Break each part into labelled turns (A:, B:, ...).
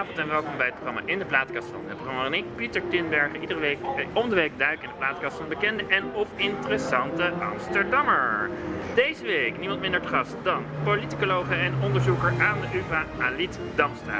A: Goedenavond en welkom bij het programma In de Plaatkast van. Het programma waarin ik, Pieter Tinbergen, iedere week eh, om de week duik in de plaatkast van bekende en of interessante Amsterdammer. Deze week niemand minder te gast dan politicologe en onderzoeker aan de UvA, Alit Damstra.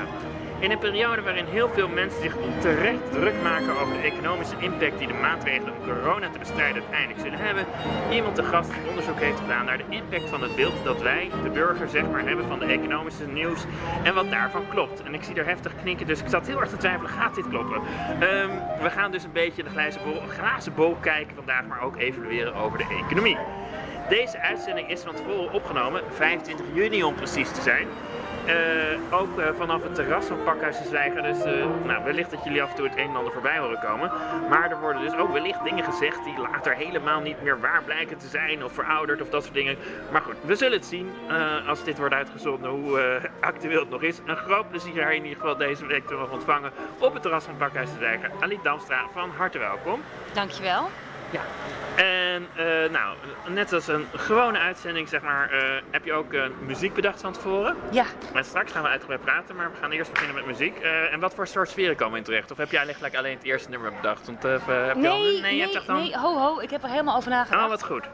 A: In een periode waarin heel veel mensen zich onterecht druk maken over de economische impact die de maatregelen om corona te bestrijden uiteindelijk zullen hebben, iemand te gast die onderzoek heeft gedaan naar de impact van het beeld dat wij, de burger, zeg maar, hebben van de economische nieuws en wat daarvan klopt. En ik zie er heftig knikken, dus ik zat heel erg te twijfelen, gaat dit kloppen? Ehm, we gaan dus een beetje de glazen bol, glazen bol kijken vandaag, maar ook evalueren over de economie. Deze uitzending is van tevoren opgenomen, 25 juni om precies te zijn. Uh, ook uh, vanaf het terras van Pakhuis de Zwijger. Dus uh, nou, wellicht dat jullie af en toe het een en ander voorbij horen komen. Maar er worden dus ook wellicht dingen gezegd die later helemaal niet meer waar blijken te zijn. Of verouderd of dat soort dingen. Maar goed, we zullen het zien als dit wordt uitgezonden hoe actueel het nog is. Een groot plezier haar in ieder geval deze week te mogen ontvangen op het terras van Pakhuis de Zwijger. Aliet Damstra, van harte welkom.
B: Dankjewel.
A: Ja, en uh, nou, net als een gewone uitzending, zeg maar, uh, heb je ook uh, muziek bedacht van tevoren.
B: Ja.
A: En straks gaan we uitgebreid praten, maar we gaan eerst beginnen met muziek. en wat voor soort sferen komen in terecht? Of heb jij eigenlijk alleen het eerste nummer bedacht? Want, heb
B: nee,
A: je al,
B: nee, nee, je dan... nee, ho ho, ik heb er helemaal over nagedacht.
A: Oh, wat goed.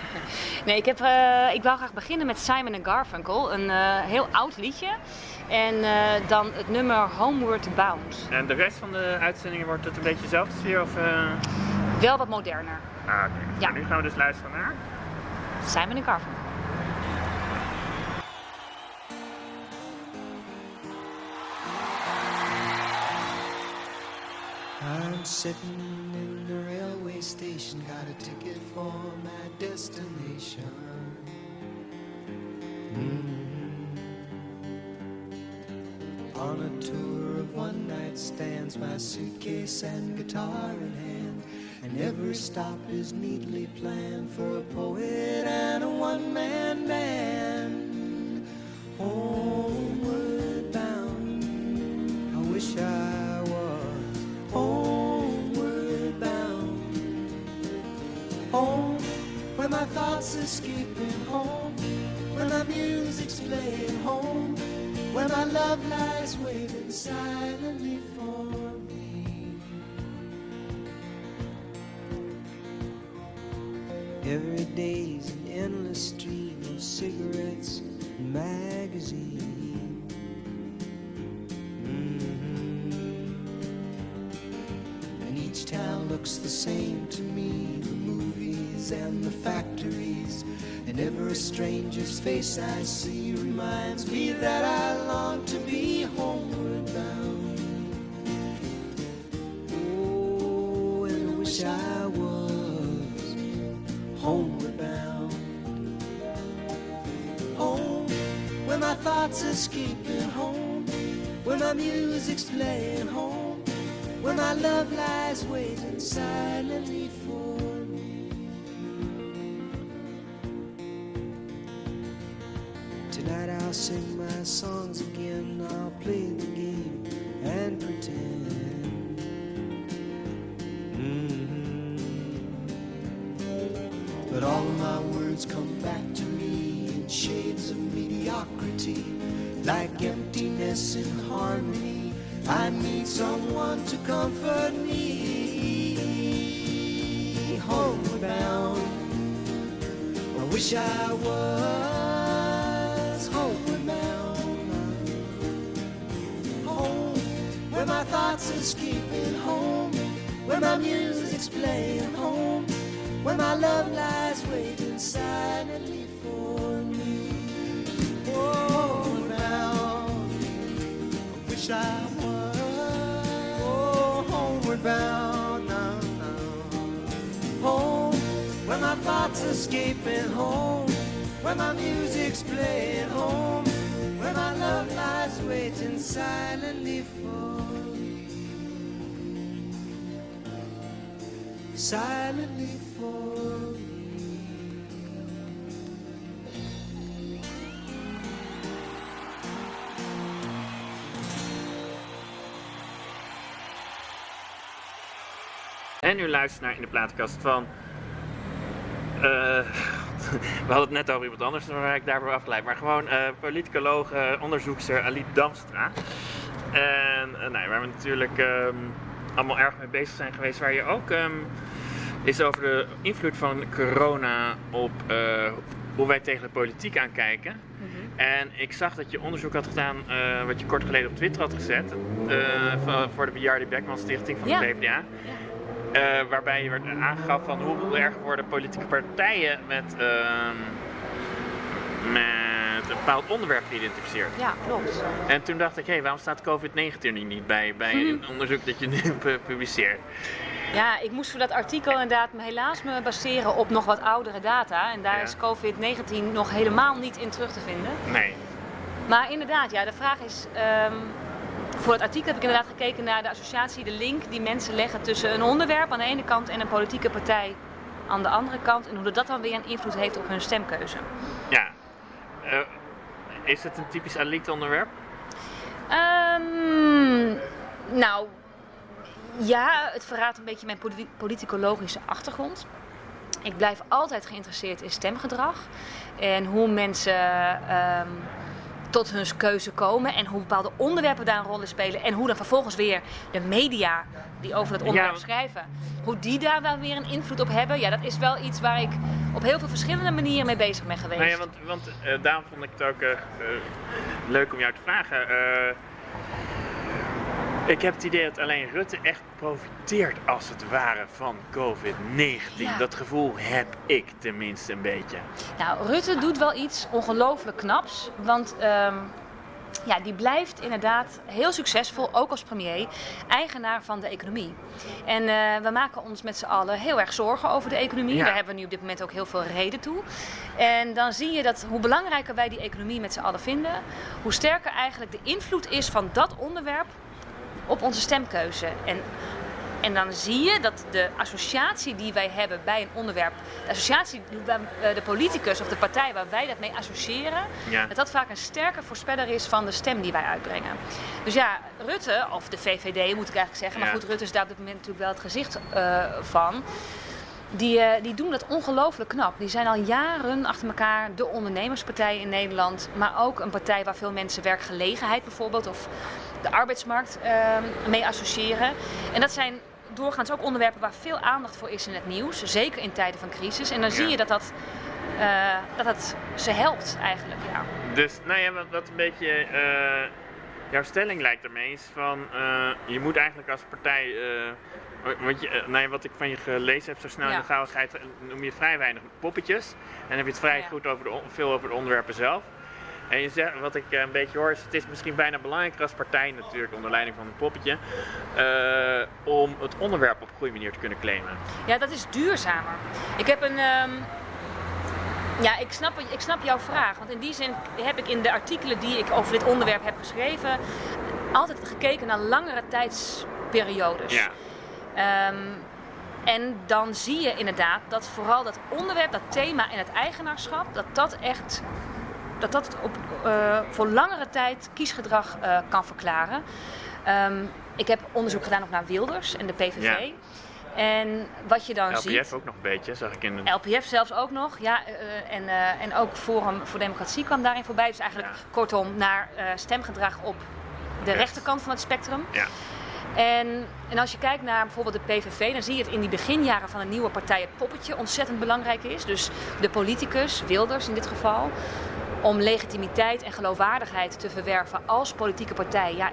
B: nee, ik, heb, ik wou graag beginnen met Simon Garfunkel, een heel oud liedje. En dan het nummer Homeward Bound.
A: En de rest van de uitzendingen wordt het een beetje dezelfde sfeer? Of,
B: Wel wat moderner.
A: Ah, oké. Okay.
B: Ja.
A: En nu gaan we dus luisteren naar...
B: Simon Garfunkel.
C: I'm sitting in the railway station, got a ticket for my destination. Mm. My suitcase and guitar in hand. And every stop is neatly planned for a poet and a one man band. Homeward bound, I wish I was homeward bound. Home, where my thoughts escaping home, where my music's playing home, where my love lies waiting silently Every day's an endless stream of cigarettes and magazines. Mm-hmm. And each town looks the same to me the movies and the factories. And every stranger's face I see reminds me that I long to be homeward escaping home, where my music's playing home, where my love lies waiting silently for me. Tonight I'll sing my songs again, I'll play the game and pretend. Mhm. But all of my words come back to me in shades of mediocrity, like emptiness in harmony. I need someone to comfort me. Homeward bound, I wish I was homeward bound. Home, where my thoughts are escaping home, where my music's playing home, where my love lies waiting silently wish I was oh, homeward bound now. Home, where my thoughts are escaping home, where my music's playing home, where my love lies waiting silently for me. Silently for
A: En u luistert naar In de Plaatkast van... eh, we hadden het net over iemand anders, raak ik daarvoor afgeleid. Maar gewoon eh politicoloog, eh, onderzoekster Alit Damstra. En eh, nou, waar we natuurlijk ehm, allemaal erg mee bezig zijn geweest, waar je ook ehm, is over de invloed van corona op hoe wij tegen de politiek aankijken. En ik zag dat je onderzoek had gedaan, wat je kort geleden op Twitter had gezet, voor de Bejaarde Beckman Stichting van
B: Ja.
A: de PvdA. Waarbij je werd aangaf van hoe erg worden politieke partijen met, ehm, met een bepaald onderwerp geïdentificeerd.
B: Ja, klopt.
A: En toen dacht ik, hé, waarom staat COVID-19 er niet bij, bij een onderzoek dat je nu pu- publiceert?
B: Ja, ik moest voor dat artikel inderdaad helaas me baseren op nog wat oudere data. En daar
A: Ja.
B: is COVID-19 nog helemaal niet in terug te vinden.
A: Nee.
B: Maar inderdaad, ja, de vraag is. ehm, voor het artikel heb ik inderdaad gekeken naar de associatie, de link die mensen leggen tussen een onderwerp aan de ene kant en een politieke partij aan de andere kant. En hoe dat dan weer een invloed heeft op hun stemkeuze.
A: Ja. Eh, is het een typisch elite onderwerp?
B: Ehm, nou, ja, het verraadt een beetje mijn politi- politicologische achtergrond. Ik blijf altijd geïnteresseerd in stemgedrag en hoe mensen ehm, tot hun keuze komen en hoe bepaalde onderwerpen daar een rol in spelen en hoe dan vervolgens weer de media die over het onderwerp
A: Ja.
B: schrijven, hoe die daar wel weer een invloed op hebben. Ja, dat is wel iets waar ik op heel veel verschillende manieren mee bezig ben geweest.
A: Nou ja, want, want eh, daarom vond ik het ook eh, eh, leuk om jou te vragen. Ik heb het idee dat alleen Rutte echt profiteert als het ware van COVID-19.
B: Ja.
A: Dat gevoel heb ik tenminste een beetje.
B: Nou, Rutte doet wel iets ongelooflijk knaps. Want ehm, ja, die blijft inderdaad heel succesvol, ook als premier, eigenaar van de economie. En eh, we maken ons met z'n allen heel erg zorgen over de economie.
A: Ja.
B: Daar hebben we nu op dit moment ook heel veel reden toe. En dan zie je dat hoe belangrijker wij die economie met z'n allen vinden, hoe sterker eigenlijk de invloed is van dat onderwerp op onze stemkeuze. En en dan zie je dat de associatie die wij hebben bij een onderwerp, de associatie, eh, de politicus of de partij waar wij dat mee associëren,
A: Ja.
B: dat dat vaak een sterke voorspeller is van de stem die wij uitbrengen. Dus ja, Rutte, of de VVD moet ik eigenlijk zeggen, maar
A: Ja.
B: goed, Rutte is daar op dit moment natuurlijk wel het gezicht eh, van. Die, eh, die doen dat ongelooflijk knap. Die zijn al jaren achter elkaar de ondernemerspartij in Nederland. Maar ook een partij waar veel mensen werkgelegenheid bijvoorbeeld of de arbeidsmarkt eh, mee associëren. En dat zijn doorgaans ook onderwerpen waar veel aandacht voor is in het nieuws. Zeker in tijden van crisis. En dan zie je dat dat, eh, dat dat ze helpt eigenlijk. Ja.
A: Dus, nou ja, wat, wat een beetje eh, jouw stelling lijkt ermee is van, eh, je moet eigenlijk als partij, want je, nou ja, wat ik van je gelezen heb zo snel in de gauwigheid, noem je vrij weinig poppetjes. En dan heb je het vrij goed over de, veel over de onderwerpen zelf. En je zegt, wat ik eh, een beetje hoor, is het is misschien bijna belangrijker als partij natuurlijk, onder leiding van een poppetje, eh, om het onderwerp op een goede manier te kunnen claimen.
B: Ja, dat is duurzamer. Ik heb een. ehm, Ja, ik snap, ik snap jouw vraag. Want in die zin heb ik in de artikelen die ik over dit onderwerp heb geschreven. altijd gekeken naar langere tijdsperiodes.
A: Ja,
B: Ehm, en dan zie je inderdaad dat vooral dat onderwerp, dat thema en het eigenaarschap, dat dat echt dat dat op, eh, voor langere tijd kiesgedrag eh, kan verklaren. Ehm, ik heb onderzoek gedaan ook naar Wilders en de PVV.
A: Ja.
B: En wat je dan
A: LPF
B: ziet.
A: ook nog een beetje, zag ik in de...
B: LPF zelfs ook nog, ja. eh, en, en ook Forum voor Democratie kwam daarin voorbij. Dus eigenlijk
A: Ja.
B: kortom naar stemgedrag op de rechterkant van het spectrum.
A: Ja.
B: En, en als je kijkt naar bijvoorbeeld de PVV, dan zie je dat in die beginjaren van een nieuwe partij het poppetje ontzettend belangrijk is. Dus de politicus, Wilders in dit geval, om legitimiteit en geloofwaardigheid te verwerven als politieke partij. Ja,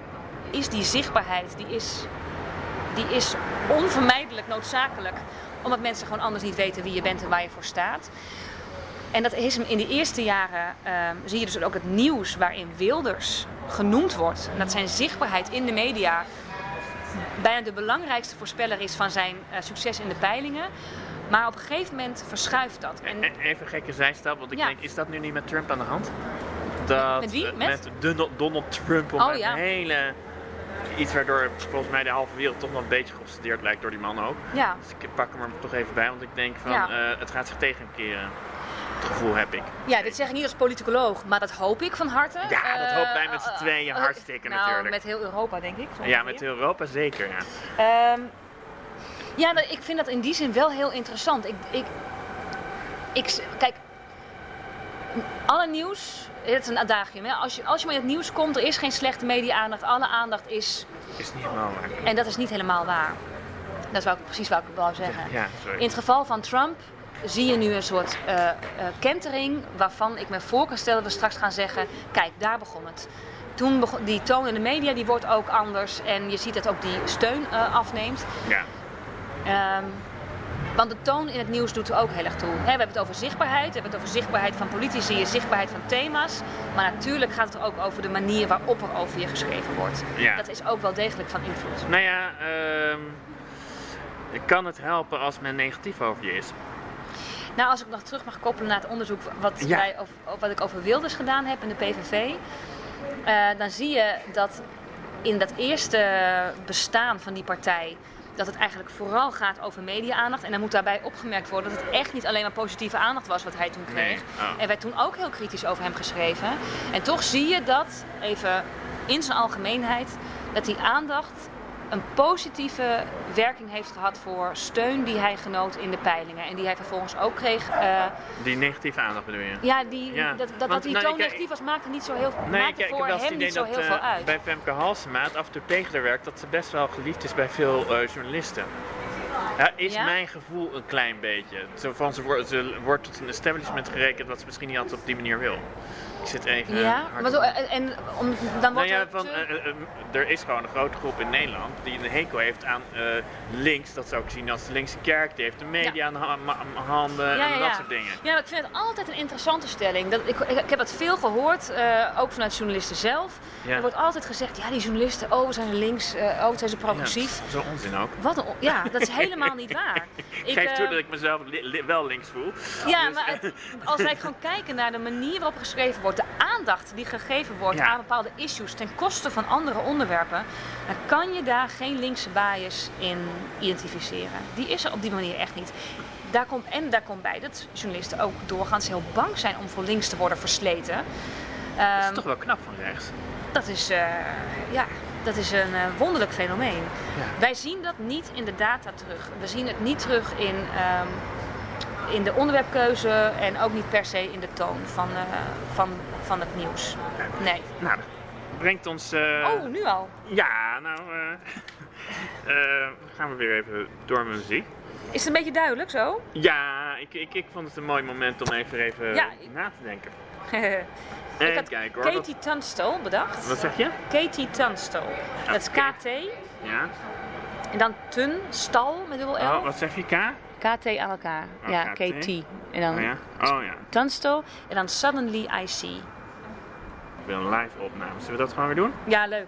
B: is die zichtbaarheid, die is, die is onvermijdelijk noodzakelijk. Omdat mensen gewoon anders niet weten wie je bent en waar je voor staat. En dat is in de eerste jaren, ehm, zie je dus ook het nieuws waarin Wilders genoemd wordt. En dat zijn zichtbaarheid in de media bijna de belangrijkste voorspeller is van zijn eh, succes in de peilingen. Maar op een gegeven moment verschuift dat. En,
A: E- Even een gekke zijstap, want ik
B: Ja.
A: denk, is dat nu niet met Trump aan de hand? Dat,
B: Met wie?
A: eh,
B: Met?
A: Donald, Trump om
B: Oh, ja.
A: hele... Iets waardoor volgens mij de halve wereld toch wel een beetje geobsedeerd lijkt door die man ook.
B: ja,
A: Dus ik pak hem er toch even bij, want ik denk van,
B: Ja.
A: eh, het gaat zich tegen hem keren. Het gevoel heb ik.
B: ja, dit zeg ik niet als politicoloog, maar dat hoop ik van harte.
A: Ja, dat
B: Eh,
A: hopen wij met z'n
B: eh,
A: tweeën
B: eh,
A: hartstikke
B: nou,
A: natuurlijk.
B: met heel Europa denk ik.
A: Ja, met Europa zeker, ja.
B: Ehm, ja, dat- ik vind dat in die zin wel heel interessant. Ik, ik, ik, kijk, alle nieuws, het is een adagium, hè? Als, je, als je maar in het nieuws komt, er is geen slechte media-aandacht. Alle aandacht is,
A: Is niet helemaal waar.
B: en dat is niet helemaal waar. Dat is precies wat ik wou zeggen.
A: Ja, sorry.
B: In het geval van Trump zie je nu een soort eh, eh, kentering waarvan ik me voor kan stellen dat we straks gaan zeggen, kijk, daar begon het. Toen begon, die toon in de media die wordt ook anders en je ziet dat ook die steun eh, afneemt.
A: Ja.
B: Ehm, want de toon in het nieuws doet er ook heel erg toe. We hebben het over zichtbaarheid, we hebben het over zichtbaarheid van politici, zichtbaarheid van thema's. Maar natuurlijk gaat het ook over de manier waarop er over je geschreven wordt.
A: Ja.
B: Dat is ook wel degelijk van invloed.
A: Nou ja, ehm kan het helpen als men negatief over je is?
B: Nou, als ik nog terug mag koppelen naar het onderzoek wat,
A: Ja.
B: wij, of, of wat ik over Wilders gedaan heb in de PVV. eh, dan zie je dat in dat eerste bestaan van die partij. Dat het eigenlijk vooral gaat over media-aandacht. En dan moet daarbij opgemerkt worden dat het echt niet alleen maar positieve aandacht was wat hij toen kreeg.
A: Nee. Oh.
B: Er werd toen ook heel kritisch over hem geschreven. En toch zie je dat, even in zijn algemeenheid, dat die aandacht een positieve werking heeft gehad voor steun die hij genoot in de peilingen. En die hij vervolgens ook kreeg. eh,
A: Die negatieve aandacht bedoel je?
B: ja, die,
A: Ja,
B: dat, dat,
A: want,
B: dat die
A: nou,
B: toon negatief was, maakte niet zo heel,
A: Nee,
B: maakte
A: ik, ik heb
B: voor
A: wel het
B: hem niet zo
A: dat
B: heel
A: eh,
B: veel uit.
A: bij Femke Halsema het af en toe tegenwerkt dat ze best wel geliefd is bij veel eh, journalisten. Ja, is
B: Ja?
A: mijn gevoel een klein beetje. Zo van, ze, wordt, ze wordt tot een establishment gerekend wat ze misschien niet altijd op die manier wil. Ik zit even
B: ja,
A: hard
B: maar zo,
A: op-
B: en, en om, dan
A: Nou
B: wordt
A: ja,
B: er
A: van,
B: te-
A: eh, eh, eh, er is gewoon een grote groep in Nederland die een hekel heeft aan eh, links. Dat ze ook zien als de linkse kerk. Die heeft de media
B: Ja.
A: aan handen
B: Ja,
A: en
B: ja,
A: dat
B: ja.
A: soort dingen.
B: Ja, ik vind het altijd een interessante stelling. Dat, ik, ik, ik heb het veel gehoord, eh, ook vanuit journalisten zelf.
A: Ja.
B: Er wordt altijd gezegd, ja, die journalisten, oh, we zijn links, eh, oh, zijn ze progressief.
A: Ja, Zo'n onzin ook.
B: Wat een, on- ja, dat is helemaal niet waar.
A: Ik geef
B: eh,
A: toe dat ik mezelf li- li- wel links voel.
B: Ja,
A: Dus,
B: maar het- als wij gewoon kijken naar de manier waarop geschreven wordt, de aandacht die gegeven wordt
A: Ja.
B: aan bepaalde issues ten koste van andere onderwerpen, dan kan je daar geen linkse bias in identificeren. Die is er op die manier echt niet. Daar komt, en daar komt bij dat journalisten ook doorgaans heel bang zijn om voor links te worden versleten.
A: dat is
B: Ehm,
A: toch wel knap van rechts.
B: dat is, eh, ja, dat is een eh, wonderlijk fenomeen.
A: Ja.
B: Wij zien dat niet in de data terug. We zien het niet terug in, ehm, in de onderwerpkeuze en ook niet per se in de toon van, eh, van, van het nieuws. Nee.
A: Nou, dat brengt ons... eh,
B: Oh, nu al.
A: Ja, nou... eh, gaan we weer even door met muziek.
B: Is het een beetje duidelijk zo?
A: Ja, ik, ik, ik vond het een mooi moment om even, even
B: Ja.
A: na te denken.
B: ik had
A: kijk hoor. wat-
B: Katie Tunstall bedacht.
A: Wat zeg je?
B: Katie Tunstall. Dat is. KT.
A: Ja.
B: En dan Tun, stal met dubbel L.
A: Oh, wat zeg je, K?
B: KT aan elkaar.
A: Oh,
B: ja,
A: KT.
B: KT. En dan
A: Oh ja. Oh ja.
B: Tunstall. En dan Suddenly I See.
A: Ik wil een live opname. Zullen we dat gewoon weer doen?
B: Ja, leuk.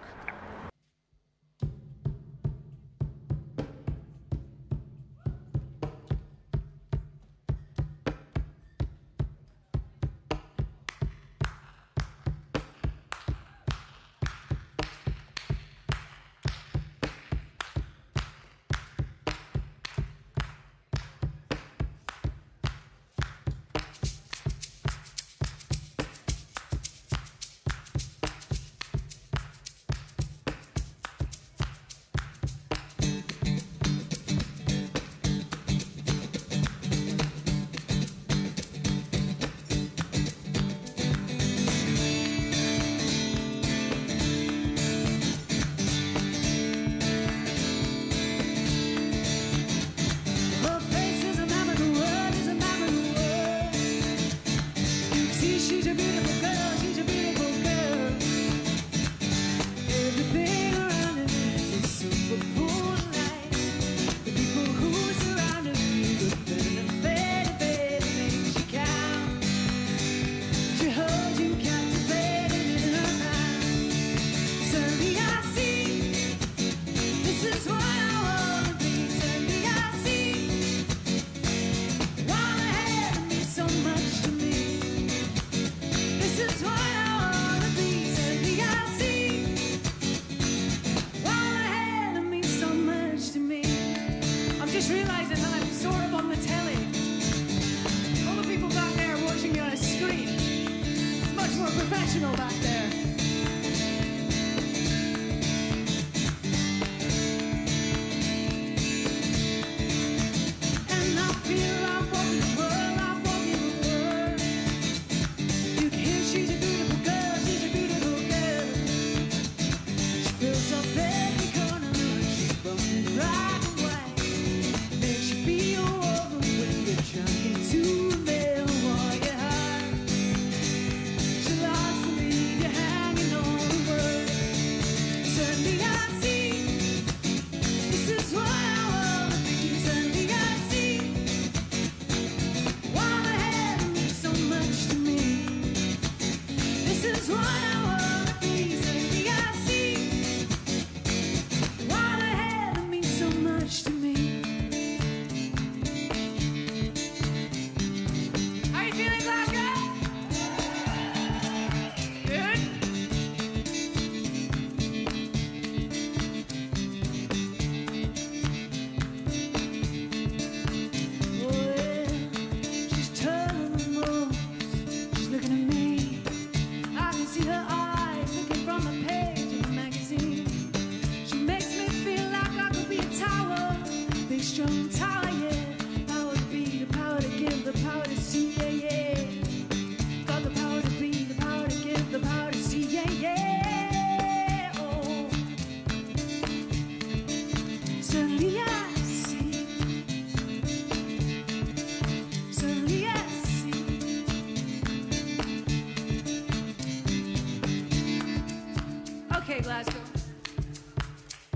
D: Glasgow.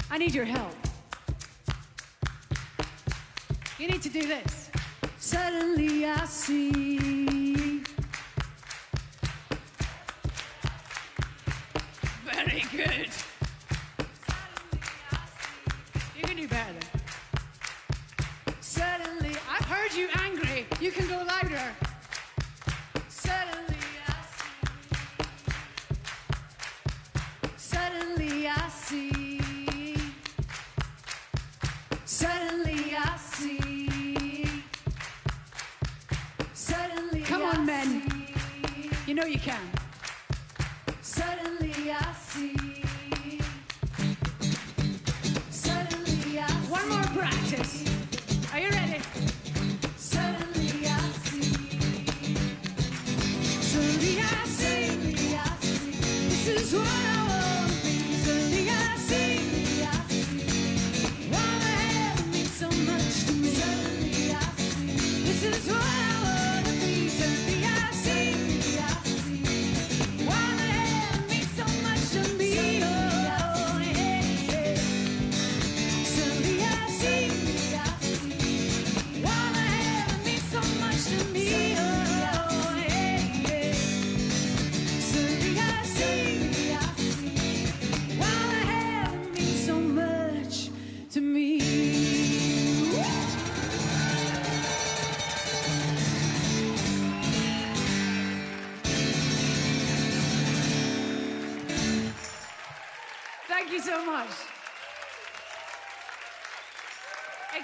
D: I need your help. You need to do this.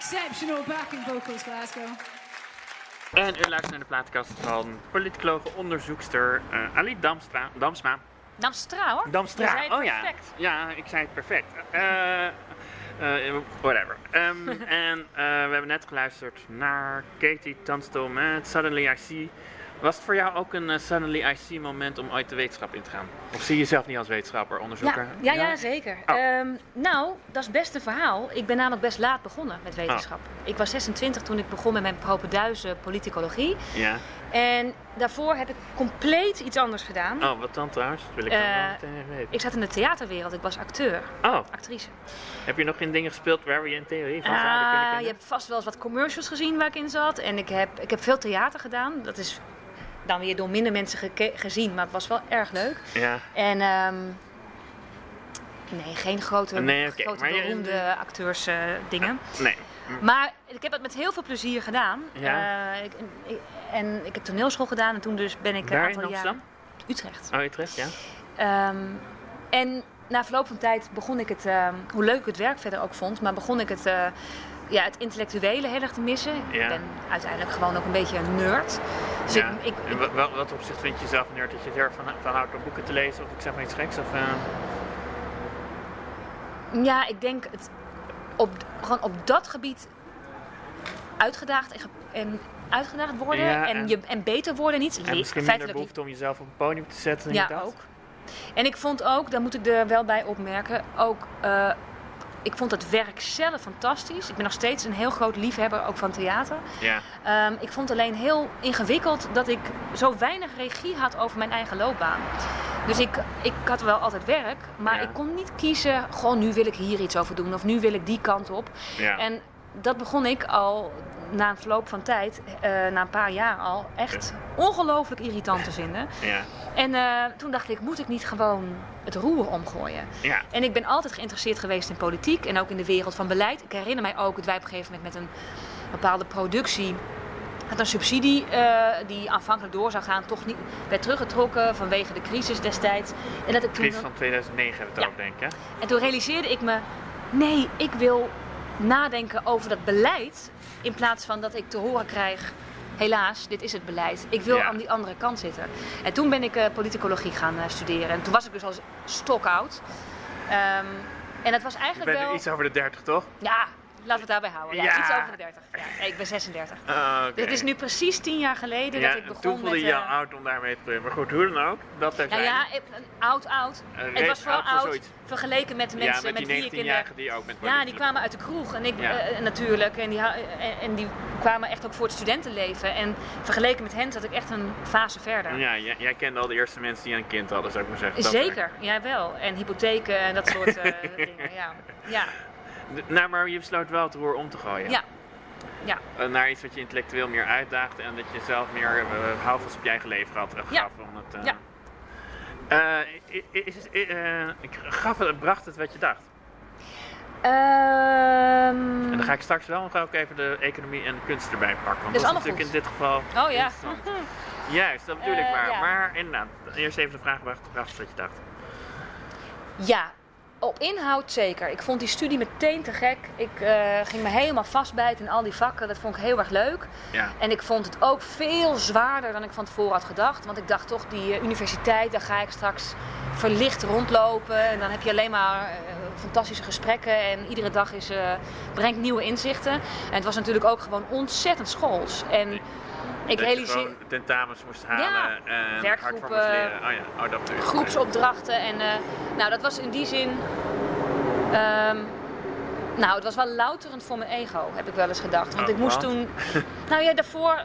E: Exceptional backing vocals, Glasgow.
A: En u luistert naar de plaatkast van politicologe onderzoekster eh, Ali Damstra, Damsma.
B: Damstra hoor.
A: Damstra,
B: zei het
A: oh ja.
B: perfect.
A: Ja, ik zei het perfect. Eh, eh, whatever. Ehm, en eh, we hebben net geluisterd naar Katie Tunstall met Suddenly I See. Was het voor jou ook een eh, Suddenly I See moment om ooit de wetenschap in te gaan? Of zie je jezelf niet als wetenschapper, onderzoeker?
B: Ja, ja, ja, zeker.
A: Oh.
B: Ehm, nou, dat is best een verhaal. Ik ben namelijk best laat begonnen met wetenschap.
A: Oh.
B: Ik was 26 toen ik begon met mijn propenduizen politicologie.
A: Ja.
B: En daarvoor heb ik compleet iets anders gedaan.
A: Oh, wat dan trouwens? Dat wil ik dan
B: Eh,
A: wel meteen weten.
B: Ik zat in de theaterwereld. Ik was acteur,
A: Oh,
B: actrice.
A: heb je nog in dingen gespeeld waar we je in theorie van zouden kunnen
B: Ah,
A: kennen?
B: je hebt vast wel eens wat commercials gezien waar ik in zat. En ik heb, ik heb veel theater gedaan. Dat is dan weer door minder mensen gezien, maar het was wel erg leuk.
A: Ja.
B: En ehm, nee, geen grote,
A: Nee,
B: grote
A: maar je-
B: beroemde acteurs eh, dingen.
A: Nee.
B: Maar ik heb het met heel veel plezier gedaan.
A: Ja.
B: Eh, ik, ik- en ik heb toneelschool gedaan en toen dus ben ik een
A: Waar in Amsterdam?
B: Utrecht.
A: Oh, Utrecht, ja.
B: Ehm, en na verloop van tijd begon ik het, ehm, hoe leuk ik het werk verder ook vond, maar begon ik het, eh, ja, het intellectuele heel erg te missen.
A: Ja.
B: Ik ben uiteindelijk gewoon ook een beetje een nerd. Dus
A: ja.
B: ik, ik,
A: En wa- wa- wat opzicht vind je jezelf een nerd dat je er van, van houdt om boeken te lezen? Of ik zeg maar iets geks? Of, eh,
B: ja, ik denk het op, gewoon op dat gebied uitgedaagd en, en uitgedaagd worden
A: Ja,
B: en,
A: en-
B: je, en beter worden niet.
A: en misschien minder behoefte om jezelf op een podium te zetten.
B: Ja, ook. En ik vond ook, daar moet ik er wel bij opmerken, ook eh, ik vond het werk zelf fantastisch. Ik ben nog steeds een heel groot liefhebber ook van theater.
A: Ja.
B: Ehm, ik vond alleen heel ingewikkeld dat ik zo weinig regie had over mijn eigen loopbaan. Dus ik, ik had wel altijd werk, maar
A: Ja.
B: ik kon niet kiezen, goh, nu wil ik hier iets over doen of nu wil ik die kant op.
A: Ja.
B: En dat begon ik al na een verloop van tijd, eh, na een paar jaar al, echt ongelooflijk irritant te vinden.
A: Ja.
B: En eh, toen dacht ik, moet ik niet gewoon het roer omgooien?
A: Ja.
B: En ik ben altijd geïnteresseerd geweest in politiek en ook in de wereld van beleid. Ik herinner mij ook dat wij op een gegeven moment met een bepaalde productie had een subsidie eh, die aanvankelijk door zou gaan, toch niet werd teruggetrokken vanwege de crisis destijds. En, dat ik toen,
A: Crisis van 2009 hebben we
B: Ja.
A: over, denk ik.
B: en toen realiseerde ik me, nee, ik wil nadenken over dat beleid in plaats van dat ik te horen krijg, helaas, dit is het beleid. Ik wil
A: Ja.
B: aan die andere kant zitten. En toen ben ik eh, politicologie gaan eh, studeren. En toen was ik dus al stokoud. Ehm en het was
A: Je
B: eigenlijk
A: bent nu
B: wel...
A: iets over de 30, toch?
B: Ja, laten we het daarbij houden. Ja. Iets over de 30. Ja, nee, ik ben 36.
A: Ah.
B: Dus het is nu precies tien jaar geleden dat ik
A: toen
B: begon
A: voelde
B: met...
A: je
B: eh,
A: oud om daarmee te proberen. Maar goed, hoe dan ook. Dat
B: nou ja, ik- oud, oud.
A: Eh,
B: het was vooral
A: oud voor
B: vergeleken met de mensen
A: ja, met die
B: wie ik in de...
A: 19-jarigen die ook met
B: Ja, die kwamen uit de kroeg en ik
A: Ja.
B: eh, natuurlijk. En die, en, die kwamen echt ook voor het studentenleven. En vergeleken met hen zat ik echt een fase verder.
A: Ja, jij, jij kende al de eerste mensen die een kind hadden, zou ik maar zeggen.
B: Zeker, jij wel. En hypotheken en dat soort eh, dingen. Ja. Ja.
A: Nou, maar je besloot wel het roer om te gooien.
B: Ja. Ja.
A: Eh, naar iets wat je intellectueel meer uitdaagt en dat je zelf meer uh, houvast op je eigen leven had, gaf.
B: Ja.
A: Om het,
B: Ja.
A: i- is, gaf het, bracht het wat je dacht.
B: Ehm,
A: En dan ga ik straks wel nog ook even de economie en kunst erbij pakken. Want
B: Dat is
A: dat is
B: allemaal
A: natuurlijk
B: goed.
A: in dit geval
B: Oh ja.
A: Juist, dat bedoel ik maar.
B: ja.
A: Maar inderdaad, eerst even de vraag bracht, bracht het wat je dacht.
B: Ja, op inhoud zeker. Ik vond die studie meteen te gek. Ik eh, ging me helemaal vastbijten in al die vakken. Dat vond ik heel erg leuk.
A: Ja.
B: En ik vond het ook veel zwaarder dan ik van tevoren had gedacht. Want ik dacht toch, die eh, universiteit, daar ga ik straks verlicht rondlopen. En dan heb je alleen maar eh, fantastische gesprekken. En iedere dag is, brengt nieuwe inzichten. En het was natuurlijk ook gewoon ontzettend schools. En ik
A: dat je
B: realiseer
A: gewoon tentamens moest halen en hard voor
B: werkgroepen,
A: leren. Oh ja, oh, dat je.
B: groepsopdrachten. En eh, nou, dat was in die zin. ehm, nou, het was wel louterend voor mijn ego, heb ik wel eens gedacht. Want
A: Oh,
B: ik moest toen. Nou ja, daarvoor.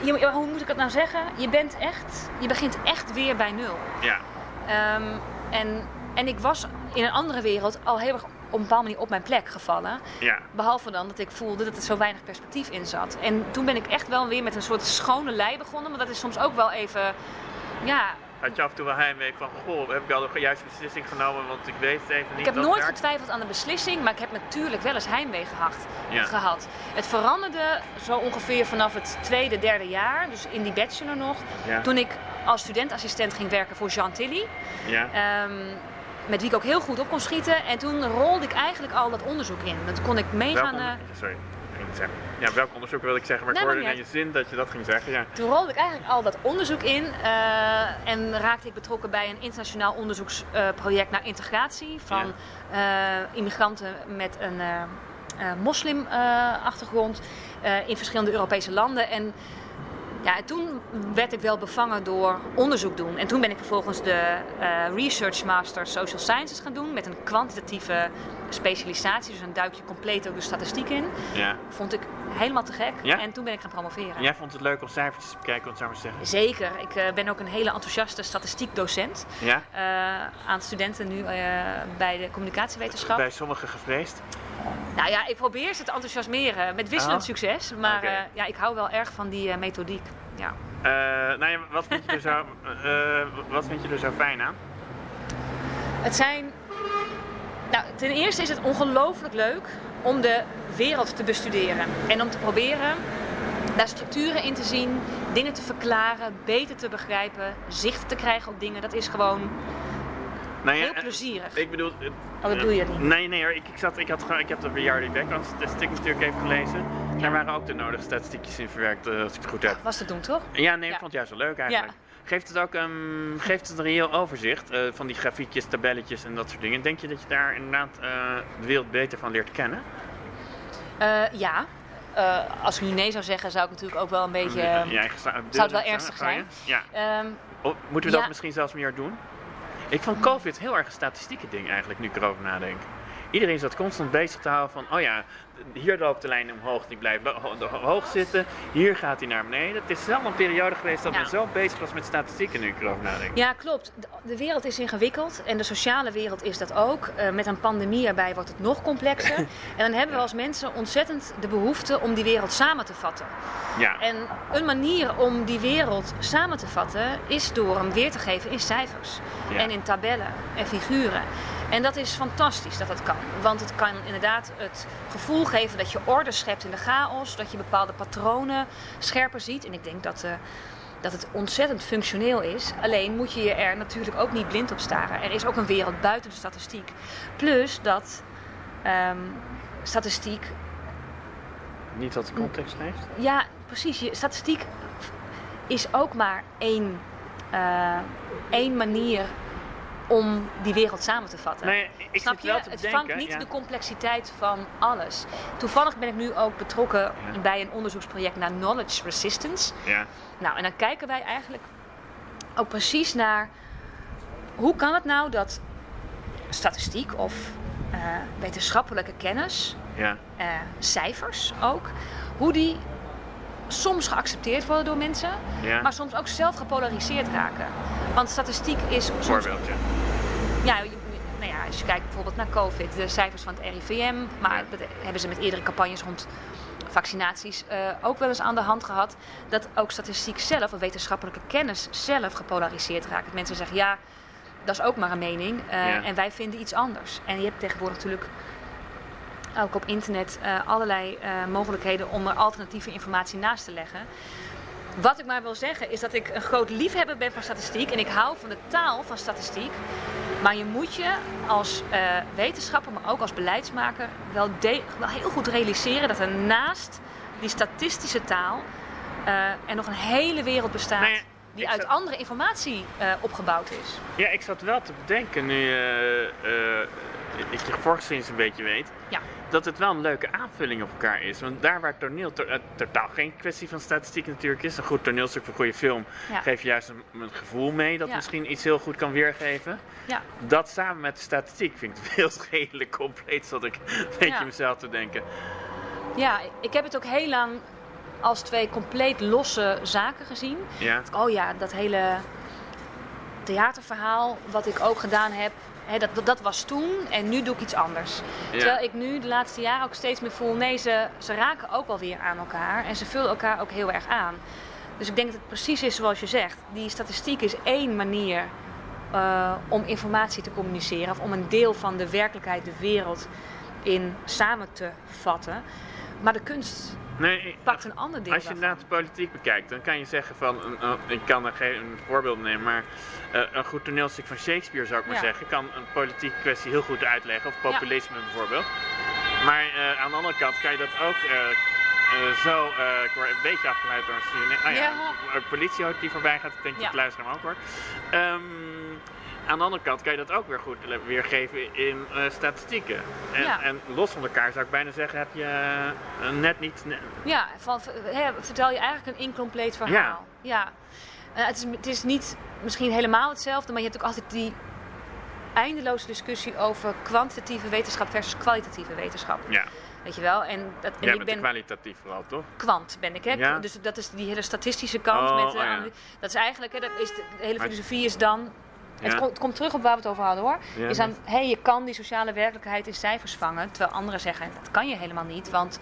B: Je, hoe moet ik het nou zeggen? Je bent echt. Je begint echt weer bij nul.
A: Ja,
B: Ehm, en, en ik was in een andere wereld al heel erg een bepaalde manier op mijn plek gevallen.
A: ja.
B: Behalve dan dat ik voelde dat er zo weinig perspectief in zat. En toen ben ik echt wel weer met een soort schone lei begonnen. Maar dat is soms ook wel even. Ja,
A: Had je af en toe wel heimwee van, goh, heb ik al de juiste beslissing genomen, want ik weet het even niet.
B: Ik heb nooit
A: werkt.
B: getwijfeld aan de beslissing, maar ik heb natuurlijk wel eens heimwee gehad,
A: Ja.
B: gehad. Het veranderde zo ongeveer vanaf het tweede, derde jaar, dus in die bachelor nog.
A: Ja.
B: Toen ik als studentassistent ging werken voor Jean Tilly,
A: Ja.
B: ehm, met wie ik ook heel goed op kon schieten. En toen rolde ik eigenlijk al dat onderzoek in. Dan kon ik
A: Welk
B: meegaan.
A: onder-
B: eh,
A: Sorry, ik ging zeggen. Ja, welk onderzoek wil ik zeggen, maar ik hoorde in je zin dat je dat ging zeggen. Ja.
B: Toen rolde ik eigenlijk al dat onderzoek in eh, en raakte ik betrokken bij een internationaal onderzoeksproject naar integratie van eh, immigranten met een eh moslimachtergrond in verschillende Europese landen. En ja, en toen werd ik wel bevangen door onderzoek doen. En toen ben ik vervolgens de eh, Research Master Social Sciences gaan doen met een kwantitatieve specialisatie. Dus dan duik je compleet ook de statistiek in.
A: ja.
B: Vond ik helemaal te gek.
A: Ja?
B: En toen ben ik gaan promoveren.
A: En jij vond het leuk om cijfertjes te bekijken, zou ik maar zeggen?
B: Zeker. Ik eh, ben ook een hele enthousiaste statistiekdocent.
A: Ja?
B: eh, aan studenten nu eh, bij de communicatiewetenschap.
A: Bij sommigen gevreesd?
B: Nou ja, ik probeer ze te enthousiasmeren met wisselend
A: Oh.
B: succes. Maar ja, ik hou wel erg van die methodiek. Ja.
A: Nou ja, wat vind je er zo, wat vind je er zo fijn aan?
B: Het zijn. Nou, ten eerste is het ongelooflijk leuk om de wereld te bestuderen. En om te proberen daar structuren in te zien, dingen te verklaren, beter te begrijpen, zicht te krijgen op dingen. Dat is gewoon
A: Nou ja,
B: heel
A: eh,
B: plezierig.
A: Ik bedoel... eh,
B: Oh, dat bedoel je niet?
A: Nee, nee hoor. Ik, ik, zat, ik, had, ik heb de Background statistiek natuurlijk even gelezen. Daar waren ook de nodige statistiekjes in verwerkt, eh, als ik het goed heb.
B: Was te doen, toch?
A: Ja, nee, ik
B: Ja.
A: vond het juist wel leuk eigenlijk. Geeft het ook ehm, geeft het een reëel overzicht eh, van die grafiekjes, tabelletjes en dat soort dingen? Denk je dat je daar inderdaad eh, de wereld beter van leert kennen?
B: Eh, ja. Als ik nu nee zou zeggen, zou ik natuurlijk ook wel een beetje.
A: Je- je eigen sta-
B: zou het wel ernstig zijn?
A: Ja.
B: ehm,
A: Oh, moeten we dat
B: Ja.
A: misschien zelfs meer doen? Ik vond COVID heel erg een statistieke ding eigenlijk, nu ik erover nadenk. iedereen zat constant bezig te houden van, oh ja, hier loopt de lijn omhoog, die blijft ho- ho- hoog zitten. Hier gaat hij naar beneden. Het is wel een periode geweest dat men zo bezig was met statistieken, nu ik erover nadenk.
B: Ja, klopt. De- wereld is ingewikkeld en de sociale wereld is dat ook. Eh, met een pandemie erbij wordt het nog complexer. en dan hebben we als mensen ontzettend de behoefte om die wereld samen te vatten.
A: Ja,
B: En een manier om die wereld samen te vatten is door hem weer te geven in cijfers.
A: Ja.
B: En in tabellen en figuren. En dat is fantastisch dat dat kan. Want het kan inderdaad het gevoel geven dat je orde schept in de chaos. Dat je bepaalde patronen scherper ziet. En ik denk dat, eh, dat het ontzettend functioneel is. Alleen moet je je er natuurlijk ook niet blind op staren. Er is ook een wereld buiten de statistiek. Plus dat ehm, statistiek
A: niet dat context heeft.
B: ja, precies. Je, statistiek is ook maar één, eh, één manier om die wereld samen te vatten.
A: Nee, ik
B: Snap je?
A: wel te
B: Het
A: denken,
B: vangt niet
A: ja.
B: de complexiteit van alles. Toevallig ben ik nu ook betrokken
A: Ja.
B: bij een onderzoeksproject naar knowledge resistance.
A: Ja,
B: Nou, en dan kijken wij eigenlijk ook precies naar hoe kan het nou dat statistiek of eh, wetenschappelijke kennis
A: ja,
B: eh, cijfers ook. Hoe die soms geaccepteerd worden door mensen,
A: ja.
B: maar soms ook zelf gepolariseerd raken. Want statistiek is soms.
A: Voorbeeldje.
B: Ja, nou ja, als je kijkt bijvoorbeeld naar COVID, de cijfers van het RIVM, maar
A: Ja.
B: dat hebben ze met eerdere campagnes rond vaccinaties eh, ook wel eens aan de hand gehad. Dat ook statistiek zelf, of wetenschappelijke kennis zelf gepolariseerd raakt. Dat mensen zeggen, ja, dat is ook maar een mening eh,
A: Ja.
B: en wij vinden iets anders. En je hebt tegenwoordig natuurlijk ook op internet eh, allerlei eh, mogelijkheden om er alternatieve informatie naast te leggen. Wat ik maar wil zeggen is dat ik een groot liefhebber ben van statistiek en ik hou van de taal van statistiek. Maar je moet je als eh, wetenschapper, maar ook als beleidsmaker, wel, wel heel goed realiseren dat er naast die statistische taal er nog een hele wereld bestaat
A: Nou
B: die
A: ik
B: uit
A: zat-
B: andere informatie opgebouwd is.
A: Ja, ik zat wel te bedenken nu eh, eh, ik je voorgeschiedenis een beetje weet.
B: Ja.
A: Dat het wel een leuke aanvulling op elkaar is. Want daar waar toneel to- eh, totaal geen kwestie van statistiek natuurlijk is. Een goed toneelstuk voor een goede film
B: Ja.
A: geeft je juist een, een gevoel mee dat
B: Ja.
A: misschien iets heel goed kan weergeven.
B: Ja.
A: Dat samen met de statistiek vind ik het heel redelijk compleet, zat ik een beetje mezelf te denken.
B: Ja, ik heb het ook heel lang als twee compleet losse zaken gezien.
A: Ja,
B: Oh ja, dat hele theaterverhaal wat ik ook gedaan heb, dat, dat was toen en nu doe ik iets anders.
A: Ja.
B: Terwijl ik nu de laatste jaren ook steeds meer voel, nee, ze, ze raken ook wel weer aan elkaar en ze vullen elkaar ook heel erg aan. Dus ik denk dat het precies is zoals je zegt. Die statistiek is één manier eh, om informatie te communiceren of om een deel van de werkelijkheid, de wereld in samen te vatten. Maar de kunst
A: nee,
B: pakt een ander deel
A: Als je
B: daarvan.
A: inderdaad de politiek bekijkt, dan kan je zeggen van, ik kan er geen een voorbeeld nemen, maar eh, een goed toneelstuk van Shakespeare zou ik maar
B: Ja.
A: zeggen, kan een politieke kwestie heel goed uitleggen, of populisme bijvoorbeeld. Maar eh, aan de andere kant kan je dat ook eh, zo, ik word een beetje afgeleid door een ja,
B: Ja.
A: ook die voorbij gaat, ik denk dat
B: Ja.
A: het ook hoort. Ehm, aan de andere kant kan je dat ook weer goed weergeven in statistieken. En, en los van elkaar zou ik bijna zeggen, heb je net niet...
B: Ja, van, vertel je eigenlijk een incompleet verhaal. Ja. Eh, het, is, het is niet misschien helemaal hetzelfde, maar je hebt ook altijd die eindeloze discussie over kwantitatieve wetenschap versus kwalitatieve wetenschap.
A: Ja.
B: Weet je wel? En, dat, en
A: Jij
B: ik ben
A: kwalitatief vooral, toch?
B: kwant, ben ik. Hè?
A: Ja.
B: Dus dat is die hele statistische kant.
A: Oh,
B: met,
A: oh
B: eh,
A: ja.
B: Dat is eigenlijk, hè, dat is de, hele filosofie is dan... Het, komt, het komt terug op waar we het over hadden hoor. Is dan, hey, je kan die sociale werkelijkheid in cijfers vangen. Terwijl anderen zeggen, dat kan je helemaal niet. Want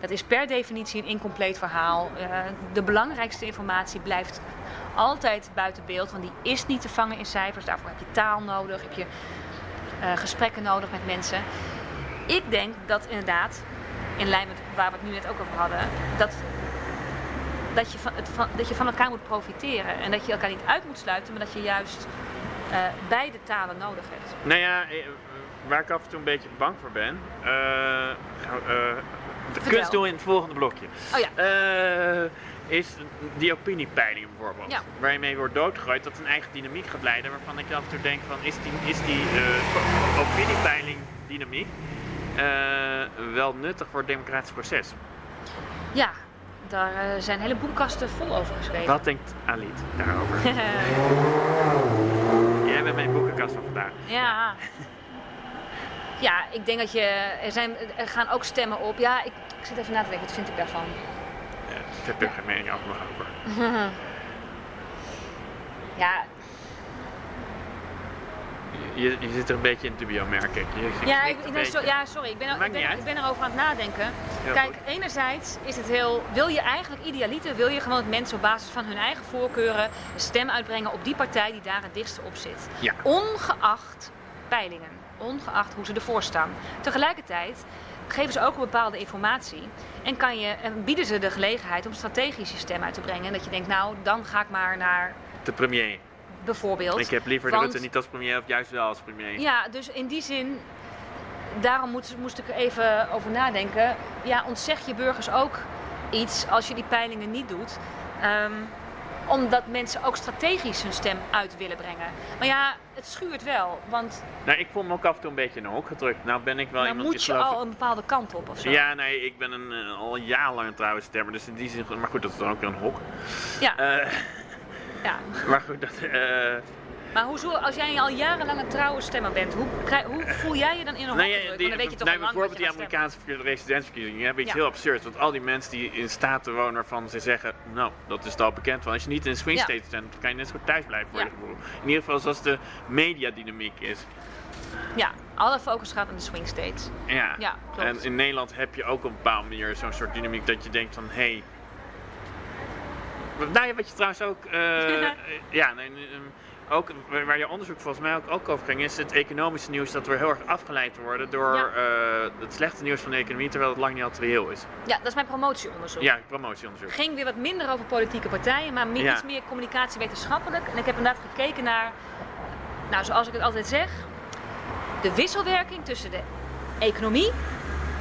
B: dat is per definitie een incompleet verhaal. Eh, de belangrijkste informatie blijft altijd buiten beeld. Want die is niet te vangen in cijfers. Daarvoor heb je taal nodig. Heb je eh, gesprekken nodig met mensen. Ik denk dat inderdaad, in lijn met waar we het nu net ook over hadden... dat, dat, je van, het van, dat je van elkaar moet profiteren. En dat je elkaar niet uit moet sluiten, maar dat je juist eh, beide talen nodig hebt.
A: Nou ja, eh, waar ik af en toe een beetje bang voor ben. de
B: Vertel.
A: kunst doen in het volgende blokje.
B: Oh ja,
A: is die opiniepeilingen bijvoorbeeld.
B: Ja.
A: Waar je mee wordt doodgegooid, dat een eigen dynamiek gaat leiden. Waarvan ik af en toe denk van, is die, is die eh, opiniepeiling dynamiek eh, wel nuttig voor het democratisch proces?
B: ja. Daar eh, zijn hele boekkasten vol over geschreven.
A: Wat denkt Alit daarover? Jij bent mijn boekenkast van vandaag.
B: ja. Ja, ik denk dat je. Er, zijn, er gaan ook stemmen op. Ja, ik, ik zit even na te denken, wat vind ik daarvan?
A: Ik heb er geen mening over nog over.
B: Ja,
A: Je, je zit er een beetje in dubio, merk ik. Je,
B: ja, ik, ik ja sorry, ik ben, er- ik, ben, ik erover aan het nadenken.
A: Heel
B: Kijk,
A: goed.
B: enerzijds is het heel. Wil je eigenlijk idealiter, wil je gewoon dat mensen op basis van hun eigen voorkeuren een stem uitbrengen op die partij die daar het dichtst op zit.
A: Ja.
B: Ongeacht peilingen, ongeacht hoe ze ervoor staan. Tegelijkertijd geven ze ook een bepaalde informatie en, kan je, en bieden ze de gelegenheid om strategische stem uit te brengen. En dat je denkt, nou, dan ga ik maar naar
A: De premier.
B: bijvoorbeeld.
A: Ik heb liever
B: Want-
A: Rutte niet als premier of juist wel als premier.
B: Ja, dus in die zin, daarom moest, moest ik er even over nadenken. Ja, ontzeg je burgers ook iets als je die peilingen niet doet. Ehm, omdat mensen ook strategisch hun stem uit willen brengen. Maar ja, het schuurt wel. Want
A: Nou, ik voel me ook af en toe een beetje in een hok gedrukt. Nou ben ik wel
B: dan
A: iemand
B: moet je al een bepaalde kant op of zo.
A: Ja, nee, ik ben een, eh, al jarenlang een trouwe stemmer, dus in die zin... Maar goed, dat is dan ook weer een hok.
B: Ja,
A: Eh,
B: ja.
A: maar goed, dat... eh,
B: Maar hoezo, als jij al jarenlang een trouwe stemmer bent, hoe, hoe voel jij je dan in een Want weet je toch
A: nee,
B: al lang
A: bijvoorbeeld die. Amerikaanse verkeerde residentsverkiezingen hebben iets
B: Ja.
A: heel absurds. Want al die mensen die in staten wonen waarvan ze zeggen, nou, dat is al bekend van. Als je niet in een swing state bent, dan kan je net zo goed thuis blijven voor
B: Ja.
A: je gevoel. In ieder geval zoals de mediadynamiek is.
B: Ja, alle focus gaat aan de swing states.
A: Ja.
B: Ja, klopt.
A: En in Nederland heb je ook op een bepaalde manier zo'n soort dynamiek dat je denkt van, hé... Hey, nou ja, wat je trouwens ook... eh, ja, nee, nee, ook waar je onderzoek volgens mij ook, ook over ging, is het economische nieuws dat we heel erg afgeleid worden door
B: Ja.
A: eh, het slechte nieuws van de economie, terwijl het lang niet altijd reëel is.
B: Ja, dat is mijn promotieonderzoek.
A: Ja, promotieonderzoek.
B: ging weer wat minder over politieke partijen, maar meer,
A: Ja.
B: iets meer communicatiewetenschappelijk. En ik heb inderdaad gekeken naar, nou zoals ik het altijd zeg, de wisselwerking tussen de economie,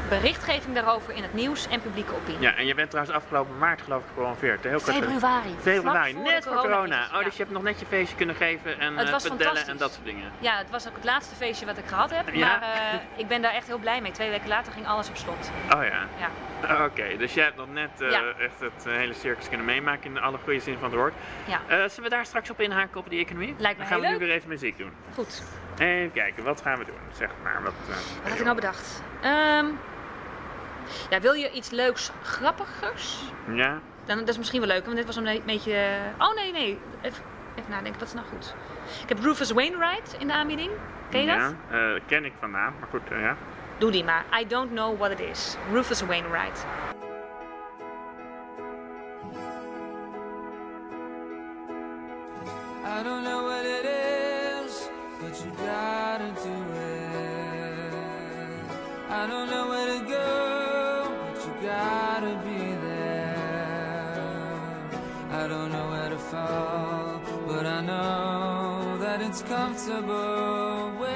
B: berichtgeving daarover in het nieuws en publieke opinie.
A: Ja, en je bent trouwens afgelopen maart geloof ik gepromoveerd. Heel
B: Februari.
A: Februari, net voor corona. Oh,
B: ja.
A: dus je hebt nog net je feestje kunnen geven en
B: Het
A: eh,
B: was
A: pedellen en dat soort dingen.
B: Ja, het was ook het laatste feestje wat ik gehad heb,
A: Ja.
B: maar eh, ik ben daar echt heel blij mee. Twee weken later ging alles op slot.
A: Oh ja.
B: Ja.
A: Oké, dus jij hebt nog net eh,
B: Ja.
A: echt het hele circus kunnen meemaken in alle goede zin van het woord.
B: Ja,
A: zullen we daar straks op inhaken op die economie?
B: Lijkt me
A: Dan gaan we
B: heel
A: nu
B: leuk.
A: weer even muziek doen.
B: goed.
A: Even kijken, wat gaan we doen? Zeg maar, wat...
B: Wat had ik nou bedacht? Ehm, ja, wil je iets leuks, grappigers?
A: Ja?
B: Dan, dat is misschien wel leuk, want dit was een beetje... Oh nee, nee. Even, even nadenken, wat is nou goed? Ik heb Rufus Wainwright in de aanbieding. Ken je dat?
A: Ja, eh, ken ik van naam, maar goed, eh, ja.
B: Doe die maar. I don't know what it is. Rufus Wainwright.
F: I don't know what it is, but you gotta do it. I don't know where to go, it's comfortable where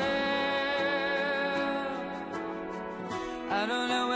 F: I don't know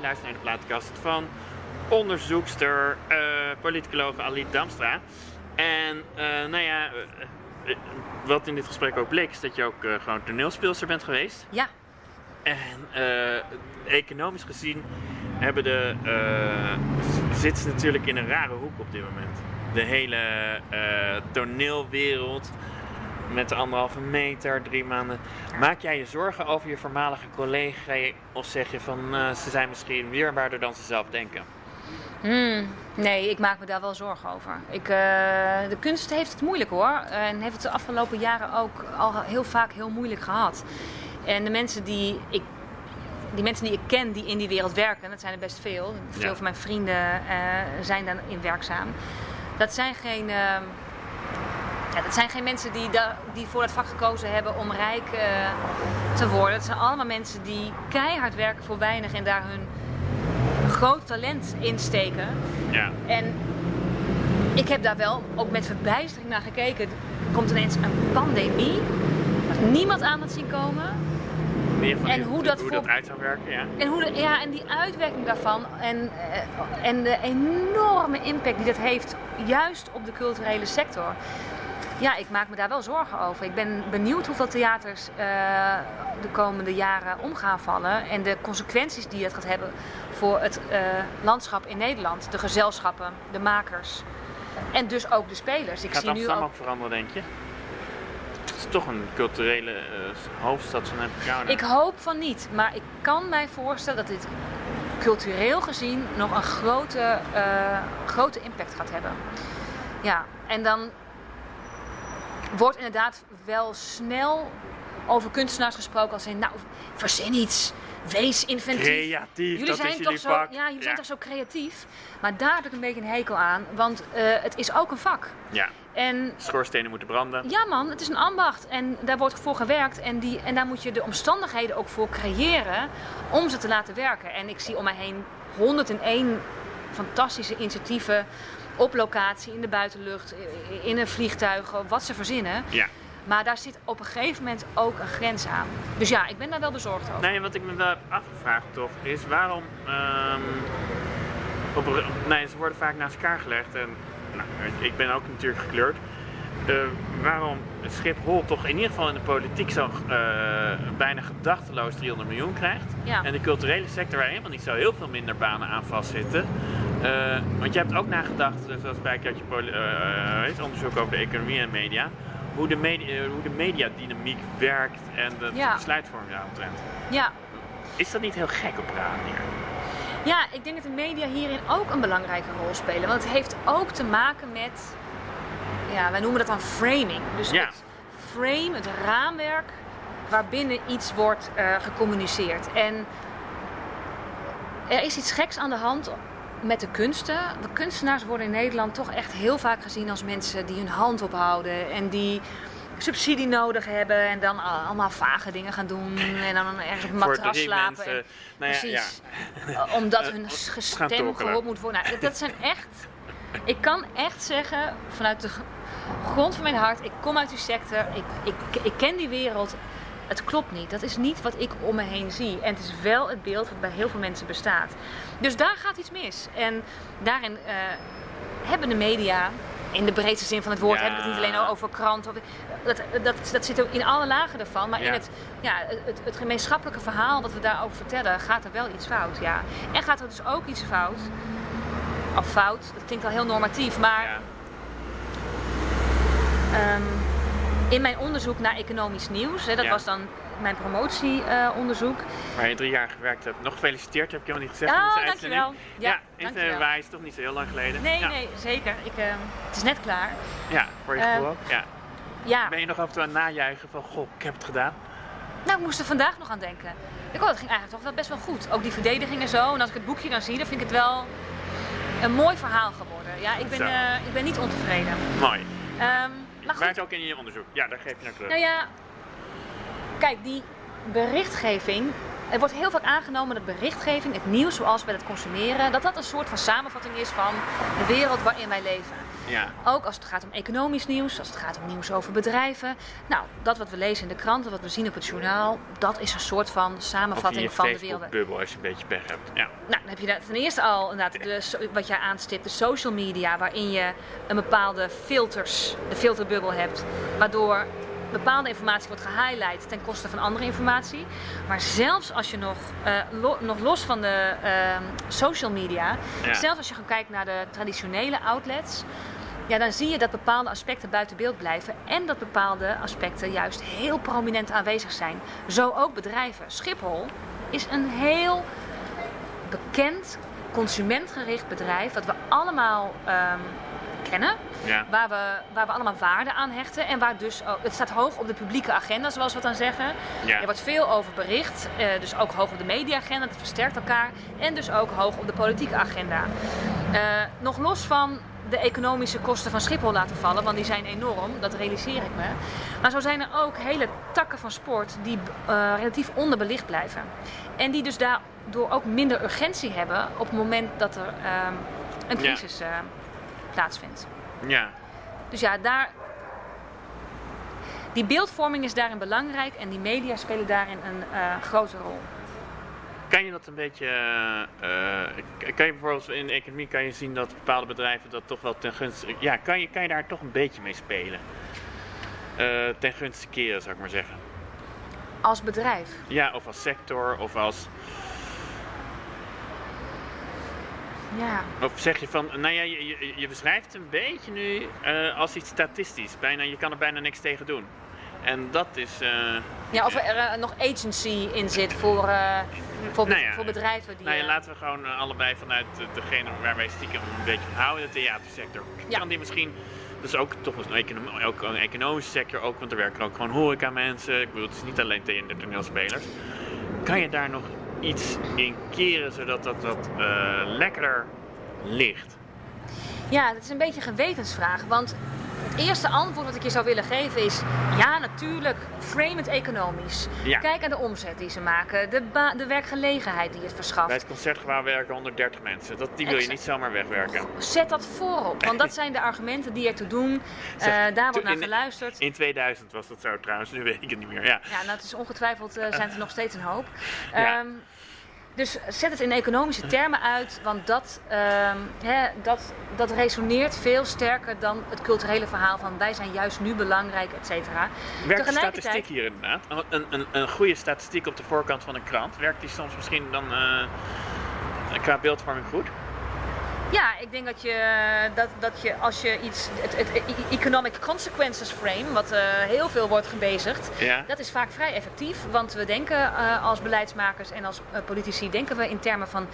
A: luistert naar de plaatkast van onderzoekster, eh politicoloog Ali Damstra. En eh, nou ja, eh, wat in dit gesprek ook bleek, is dat je ook gewoon toneelspeelster bent geweest.
B: Ja,
A: En economisch gezien hebben de, z- zitten ze natuurlijk in een rare hoek op dit moment. De hele toneelwereld met de anderhalve meter, drie maanden. Maak jij je zorgen over je voormalige collega of zeg je van eh, ze zijn misschien weerbaarder dan ze zelf denken?
B: Hmm, nee, ik maak me daar wel zorgen over. Ik, eh, de kunst heeft het moeilijk hoor. En heeft het de afgelopen jaren ook al heel vaak heel moeilijk gehad. En de mensen die ik, die mensen die ik ken die in die wereld werken, dat zijn er best veel. Veel
A: Ja.
B: van mijn vrienden eh, zijn daarin werkzaam. Dat zijn geen. Ja, dat zijn geen mensen die, die voor dat vak gekozen hebben om rijk eh, te worden. Het zijn allemaal mensen die keihard werken voor weinig en daar hun groot talent insteken.
A: Ja,
B: En ik heb daar wel ook met verbijstering naar gekeken. Er komt ineens een pandemie. Wat niemand aan had zien komen. En hoe dat
A: hoe
B: voor-
A: dat uit zou werken, ja.
B: En, hoe de, ja, en die uitwerking daarvan en, eh, en de enorme impact die dat heeft, juist op de culturele sector. Ja, ik maak me daar wel zorgen over. Ik ben benieuwd hoeveel theaters eh, de komende jaren om gaan vallen. En de consequenties die dat gaat hebben voor het eh, landschap in Nederland. De gezelschappen, de makers. En dus ook de spelers. Ik
A: Gaat
B: zie nu
A: Amsterdam
B: ook...
A: ook veranderen, denk je? Het is toch een culturele eh, hoofdstad van Amsterdam.
B: Ik hoop van niet, maar ik kan mij voorstellen dat dit cultureel gezien nog een grote, grote impact gaat hebben. Ja, en dan wordt inderdaad wel snel over kunstenaars gesproken als in, nou, verzin iets, wees inventief.
A: Creatief,
B: Jullie
A: dat
B: zijn
A: is
B: toch
A: jullie
B: zo,
A: vak.
B: ja, jullie zijn toch zo creatief. Maar daar heb ik een beetje een hekel aan, want eh, het is ook een vak.
A: Ja,
B: En
A: schoorstenen moeten branden.
B: ja man, het is een ambacht en daar wordt voor gewerkt en, die, en daar moet je de omstandigheden ook voor creëren om ze te laten werken. En ik zie om mij heen 101 fantastische initiatieven op locatie, in de buitenlucht, in een vliegtuig, wat ze verzinnen.
A: Ja.
B: Maar daar zit op een gegeven moment ook een grens aan. Dus ja, ik ben daar wel bezorgd over.
A: Nee, wat ik me wel heb afgevraagd toch, is waarom... ehm, op, nee, ze worden vaak naast elkaar gelegd. En nou, ik ben ook natuurlijk gekleurd. Eh, waarom Schiphol toch in ieder geval in de politiek zo eh, bijna gedachteloos 300 miljoen krijgt.
B: Ja.
A: En de culturele sector waar helemaal niet zo heel veel minder banen aan vastzitten. Eh, want je hebt ook nagedacht, zoals bij onderzoek over de economie en media, hoe de, media, hoe de mediadynamiek werkt en de
B: Ja.
A: besluitvorming daaromtrent.
B: Ja.
A: Is dat niet heel gek op manier?
B: Ja, ik denk dat de media hierin ook een belangrijke rol spelen. Want het heeft ook te maken met, ja, wij noemen dat dan framing. Dus
A: Ja.
B: het frame, het raamwerk waarbinnen iets wordt eh, gecommuniceerd. En er is iets geks aan de hand met de kunsten. De kunstenaars worden in Nederland toch echt heel vaak gezien als mensen die hun hand ophouden en die subsidie nodig hebben en dan allemaal vage dingen gaan doen en dan ergens op matras slapen. en-
A: Nou ja,
B: Precies.
A: ja.
B: Uh, omdat
A: Eh,
B: hun gestem gehoord moet worden. Nou, dat- zijn echt. Ik kan echt zeggen, vanuit de grond van mijn hart, ik kom uit die sector, ik, ik, ik ken die wereld. Het klopt niet. Dat is niet wat ik om me heen zie. En het is wel het beeld wat bij heel veel mensen bestaat. Dus daar gaat iets mis. En daarin eh, hebben de media, in de breedste zin van het woord,
A: Ja.
B: hebben we het niet alleen over kranten. Of, dat, dat, dat zit ook in alle lagen ervan. Maar in het, ja, het, het gemeenschappelijke verhaal wat we daarover vertellen, gaat er wel iets fout. Ja. En gaat er dus ook iets fout. Of fout, dat klinkt al heel normatief. Maar
A: Ja.
B: Ehm, in mijn onderzoek naar economisch nieuws, hè, dat
A: Ja.
B: was dan mijn promotieonderzoek.
A: Waar je drie jaar gewerkt hebt. Nog gefeliciteerd, heb ik helemaal niet gezegd
B: Oh,
A: in
B: dankjewel. Ja,
A: Ja, in februari is toch niet zo heel lang geleden.
B: Nee,
A: ja.
B: nee, zeker. Ik, ehm, het is net klaar.
A: Ja, voor je
B: Eh,
A: gevoel ook. Ja.
B: Ja,
A: Ben je nog af en toe aan het najuichen van, goh, ik heb het gedaan?
B: nou, ik moest er vandaag nog aan denken. Ik, oh, dat ging eigenlijk toch wel best wel goed. Ook die verdediging en zo. En als ik het boekje dan zie, dan vind ik het wel een mooi verhaal geworden. Ja, ik ben, eh, ik ben niet ontevreden.
A: Mooi.
B: Ehm,
A: Maakt ook in je onderzoek. Ja, daar geef je naar terug.
B: Nou ja, kijk, die berichtgeving. Er wordt heel vaak aangenomen dat berichtgeving, het nieuws zoals we dat consumeren, dat dat een soort van samenvatting is van de wereld waarin wij leven.
A: Ja.
B: Ook als het gaat om economisch nieuws, als het gaat om nieuws over bedrijven. Nou, dat wat we lezen in de kranten, wat we zien op het journaal, dat is een soort van samenvatting van de wereld.
A: Facebook-bubbel als je een beetje pech hebt. Ja.
B: Nou, dan heb je daar ten eerste al inderdaad de, wat jij aanstipt, de social media, waarin je een bepaalde filters, de filterbubbel hebt, waardoor bepaalde informatie wordt gehighlight ten koste van andere informatie. Maar zelfs als je nog, eh, lo- nog los van de ehm, social media,
A: Ja.
B: zelfs als je gaat kijken naar de traditionele outlets, ja, dan zie je dat bepaalde aspecten buiten beeld blijven en dat bepaalde aspecten juist heel prominent aanwezig zijn. Zo ook bedrijven. Schiphol is een heel bekend, consumentgericht bedrijf dat we allemaal ehm, kennen.
A: Ja.
B: Waar we, waar we allemaal waarde aan hechten. En waar dus ook, het staat hoog op de publieke agenda, zoals we het dan zeggen.
A: Ja.
B: Er wordt veel over bericht. eh, dus ook hoog op de mediaagenda. Dat versterkt elkaar. En dus ook hoog op de politieke agenda. Eh, nog los van de economische kosten van Schiphol laten vallen, want die zijn enorm, dat realiseer ik me. Maar zo zijn er ook hele takken van sport die eh, relatief onderbelicht blijven. En die dus daardoor ook minder urgentie hebben op het moment dat er ehm, een crisis eh, plaatsvindt.
A: ja.
B: Dus ja, daar. Die beeldvorming is daarin belangrijk en die media spelen daarin een eh, grote rol.
A: Kan je dat een beetje, eh, eh, kan je bijvoorbeeld in de economie kan je zien dat bepaalde bedrijven dat toch wel ten gunste, ja, kan je, kan je daar toch een beetje mee spelen? Eh, ten gunste keren, zou ik maar zeggen.
B: Als bedrijf.
A: Ja, of als sector, of als,
B: Ja.
A: of zeg je van, nou ja, je, je, je beschrijft het een beetje nu als iets statistisch. Bijna, je kan er bijna niks tegen doen. En dat is, eh,
B: ja of er eh, nog agency in zit voor, eh, voor,
A: Nou ja.
B: voor bedrijven die.
A: nou ja, laten we gewoon allebei vanuit degene waar wij stiekem een beetje van houden, de theatersector.
B: Ja.
A: Kan die misschien, dat is ook toch een, econom, ook een economische sector, ook, want er werken ook gewoon horeca mensen. Ik bedoel, het is niet alleen de de toneelspelers. Kan je daar nog iets in keren zodat dat, dat eh, lekkerder ligt?
B: Ja, dat is een beetje een gewetensvraag. Want het eerste antwoord wat ik je zou willen geven is... Ja, natuurlijk, frame het economisch.
A: Ja.
B: Kijk naar de omzet die ze maken. De, de werkgelegenheid die het verschaft.
A: Bij het concertgebouw werken 130 mensen. Dat, die wil je niet zomaar wegwerken.
B: Zet dat voorop. Want dat zijn de argumenten die ertoe doen.
A: Zeg,
B: Eh, daar wordt naar
A: in-
B: geluisterd.
A: In 2000 was dat zo trouwens, nu weet ik het niet meer. Ja.
B: Ja, nou, het is ongetwijfeld eh, zijn er nog steeds een hoop.
A: Ja.
B: Dus zet het in economische termen uit, want dat, ehm, hè, dat, dat resoneert veel sterker dan het culturele verhaal van wij zijn juist nu belangrijk, et cetera.
A: Werkt de statistiek hier inderdaad? Een, een, een goede statistiek op de voorkant van een krant, werkt die soms misschien dan eh, qua beeldvorming goed?
B: Ja, ik denk dat je, dat, dat je als je iets, het, het economic consequences frame, wat eh, heel veel wordt gebezigd,
A: Ja.
B: dat is vaak vrij effectief. Want we denken eh, als beleidsmakers en als eh, politici, denken we in termen van,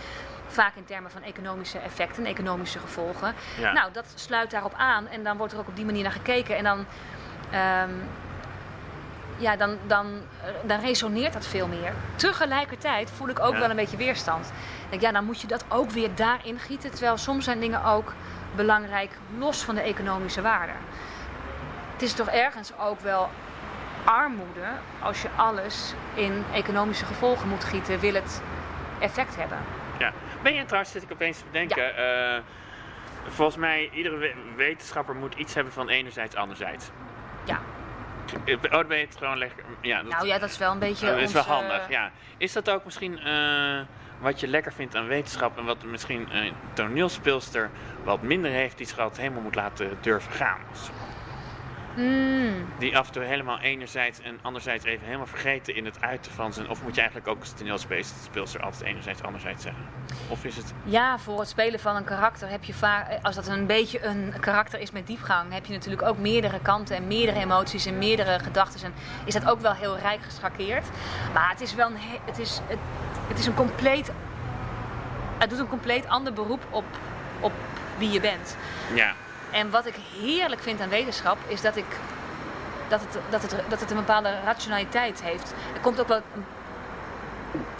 B: vaak in termen van economische effecten, economische gevolgen.
A: Ja.
B: Nou, dat sluit daarop aan en dan wordt er ook op die manier naar gekeken. En dan, ehm, ja, dan, dan, dan resoneert dat veel meer. Tegelijkertijd voel ik ook
A: Ja.
B: wel een beetje weerstand. Denk, ja, dan moet je dat ook weer daarin gieten. Terwijl soms zijn dingen ook belangrijk los van de economische waarde. Het is toch ergens ook wel armoede als je alles in economische gevolgen moet gieten, wil het effect hebben.
A: Ja. Ben je trouwens, zit ik opeens te bedenken, eh, volgens mij, iedere we- wetenschapper moet iets hebben van enerzijds, anderzijds.
B: Ja,
A: Oh, dan ben je het gewoon lekker. Ja, dat,
B: nou ja, dat is wel een beetje.
A: dat is wel
B: onze-
A: handig. Ja. Is dat ook misschien eh, wat je lekker vindt aan wetenschap en wat misschien een toneelspeelster wat minder heeft, die zich altijd helemaal moet laten durven gaan?
B: Mm,
A: Die af en toe helemaal enerzijds en anderzijds even helemaal vergeten in het uiten van zijn. Of moet je eigenlijk ook als toneelspeelster altijd enerzijds, anderzijds zeggen? Of is het.
B: ja, voor het spelen van een karakter heb je vaak, als dat een beetje een karakter is met diepgang, heb je natuurlijk ook meerdere kanten en meerdere emoties en meerdere gedachten. En is dat ook wel heel rijk geschakeerd. Maar het is wel een, he- het is, het, het is een compleet, het doet een compleet ander beroep op, op wie je bent.
A: Ja,
B: En wat ik heerlijk vind aan wetenschap is dat, ik, dat, het, dat, het, dat het een bepaalde rationaliteit heeft. Er komt ook wel een,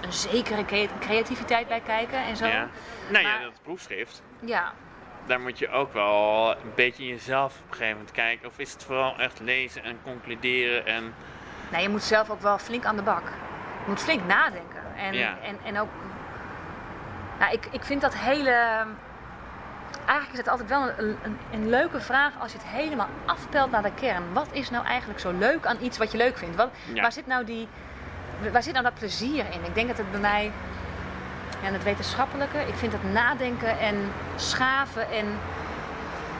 B: een zekere crea- creativiteit bij kijken en zo.
A: ja. Nou ja, dat proefschrift.
B: Ja,
A: Daar moet je ook wel een beetje in jezelf op een gegeven moment kijken. Of is het vooral echt lezen en concluderen en.
B: nou, je moet zelf ook wel flink aan de bak. Je moet flink nadenken. En,
A: Ja.
B: en, en ook. Nou, ik, ik vind dat hele eigenlijk is het altijd wel een, een, een leuke vraag als je het helemaal afpelt naar de kern. Wat is nou eigenlijk zo leuk aan iets wat je leuk vindt? Wat,
A: Ja.
B: waar, zit nou die, waar zit nou dat plezier in? Ik denk dat het bij mij, ja, het wetenschappelijke, ik vind het nadenken en schaven en,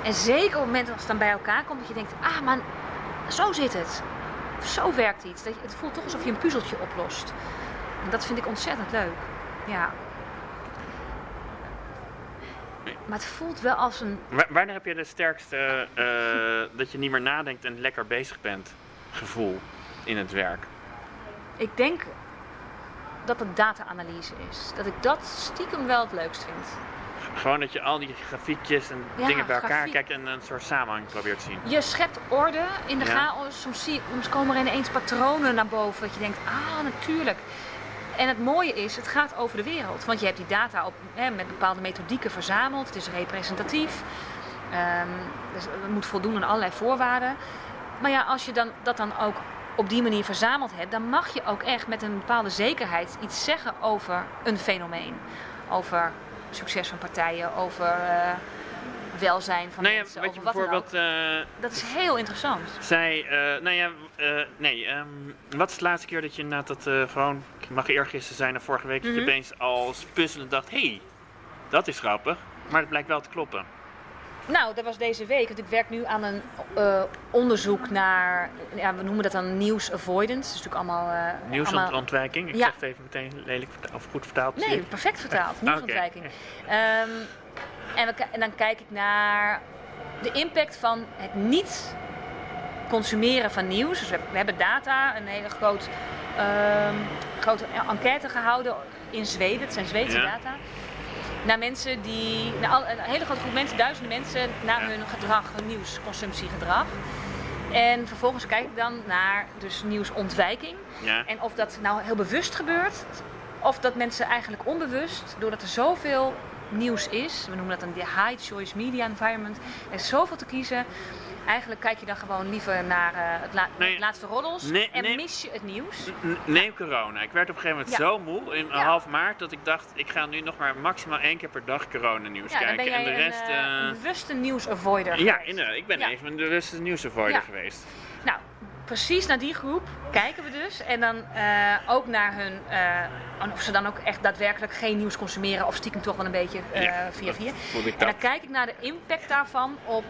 B: en zeker op het moment als het dan bij elkaar komt, dat je denkt, ah man, zo zit het. Of zo werkt iets. Dat je, het voelt toch alsof je een puzzeltje oplost. En dat vind ik ontzettend leuk. Ja. Maar het voelt wel als een.
A: Wa- wanneer heb je de sterkste eh, dat je niet meer nadenkt en lekker bezig bent gevoel in het werk?
B: Ik denk dat het data-analyse is. Dat ik dat stiekem wel het leukst vind.
A: Gewoon dat je al die grafiekjes en
B: Ja,
A: dingen bij elkaar
B: grafiek.
A: kijkt en een soort samenhang probeert te zien.
B: Je schept orde in de
A: Ja.
B: chaos. Soms, zie, soms komen er ineens patronen naar boven. Dat je denkt, ah, natuurlijk. En het mooie is, het gaat over de wereld. Want je hebt die data op, hè, met bepaalde methodieken verzameld. Het is representatief. Ehm, dus het moet voldoen aan allerlei voorwaarden. Maar ja, als je dan, dat dan ook op die manier verzameld hebt, dan mag je ook echt met een bepaalde zekerheid iets zeggen over een fenomeen. Over succes van partijen, over eh, welzijn van
A: Nou ja,
B: mensen.
A: wat je
B: over wat dan ook.
A: bijvoorbeeld eh,
B: Dat is heel interessant.
A: zei, eh, nou ja, nee, ehm, wat is de laatste keer dat je inderdaad dat gewoon, ik mag eergisteren zijn of vorige week, dat je opeens als puzzelend dacht, hé, hey, dat is grappig, maar het blijkt wel te kloppen.
B: Nou, dat was deze week. Want ik werk nu aan een eh, onderzoek naar, ja, we noemen dat dan nieuws avoidance. Dat is natuurlijk allemaal... eh, allemaal...
A: Nieuwsontwijking, ik
B: Ja.
A: zeg het even meteen lelijk of goed vertaald.
B: Nee, perfect vertaald. Nieuwsontwijking. Ehm, en, we, ki- en dan kijk ik naar de impact van het niet consumeren van nieuws. Dus we, we hebben data, een hele groot, ehm, grote enquête gehouden in Zweden. Het zijn Zweedse
A: Ja.
B: data. Naar mensen die, naar een hele grote groep mensen, duizenden mensen, naar
A: Ja.
B: hun gedrag, hun nieuwsconsumptiegedrag. En vervolgens kijk ik dan naar dus nieuwsontwijking.
A: Ja.
B: En of dat nou heel bewust gebeurt, of dat mensen eigenlijk onbewust, doordat er zoveel nieuws is, we noemen dat een de high choice media environment, er is zoveel te kiezen. Eigenlijk kijk je dan gewoon liever naar eh, het, la-
A: Nee.
B: het laatste roddels
A: Nee,
B: en
A: nee.
B: mis je het nieuws.
A: Neem corona. Ik werd op een gegeven moment
B: Ja.
A: zo moe in
B: Ja.
A: half maart dat ik dacht, ik ga nu nog maar maximaal één keer per dag coronanieuws
B: Ja,
A: kijken. en de
B: een,
A: rest.
B: eh,
A: eh,
B: een bewuste nieuwsavoider.
A: ja, inderdaad. Ik ben even een bewuste nieuwsavoider geweest.
B: Precies naar die groep kijken we dus. En dan eh, ook naar hun, eh, of ze dan ook echt daadwerkelijk geen nieuws consumeren of stiekem toch wel een beetje eh,
A: Ja,
B: via via. En dan kijk ik naar de impact daarvan op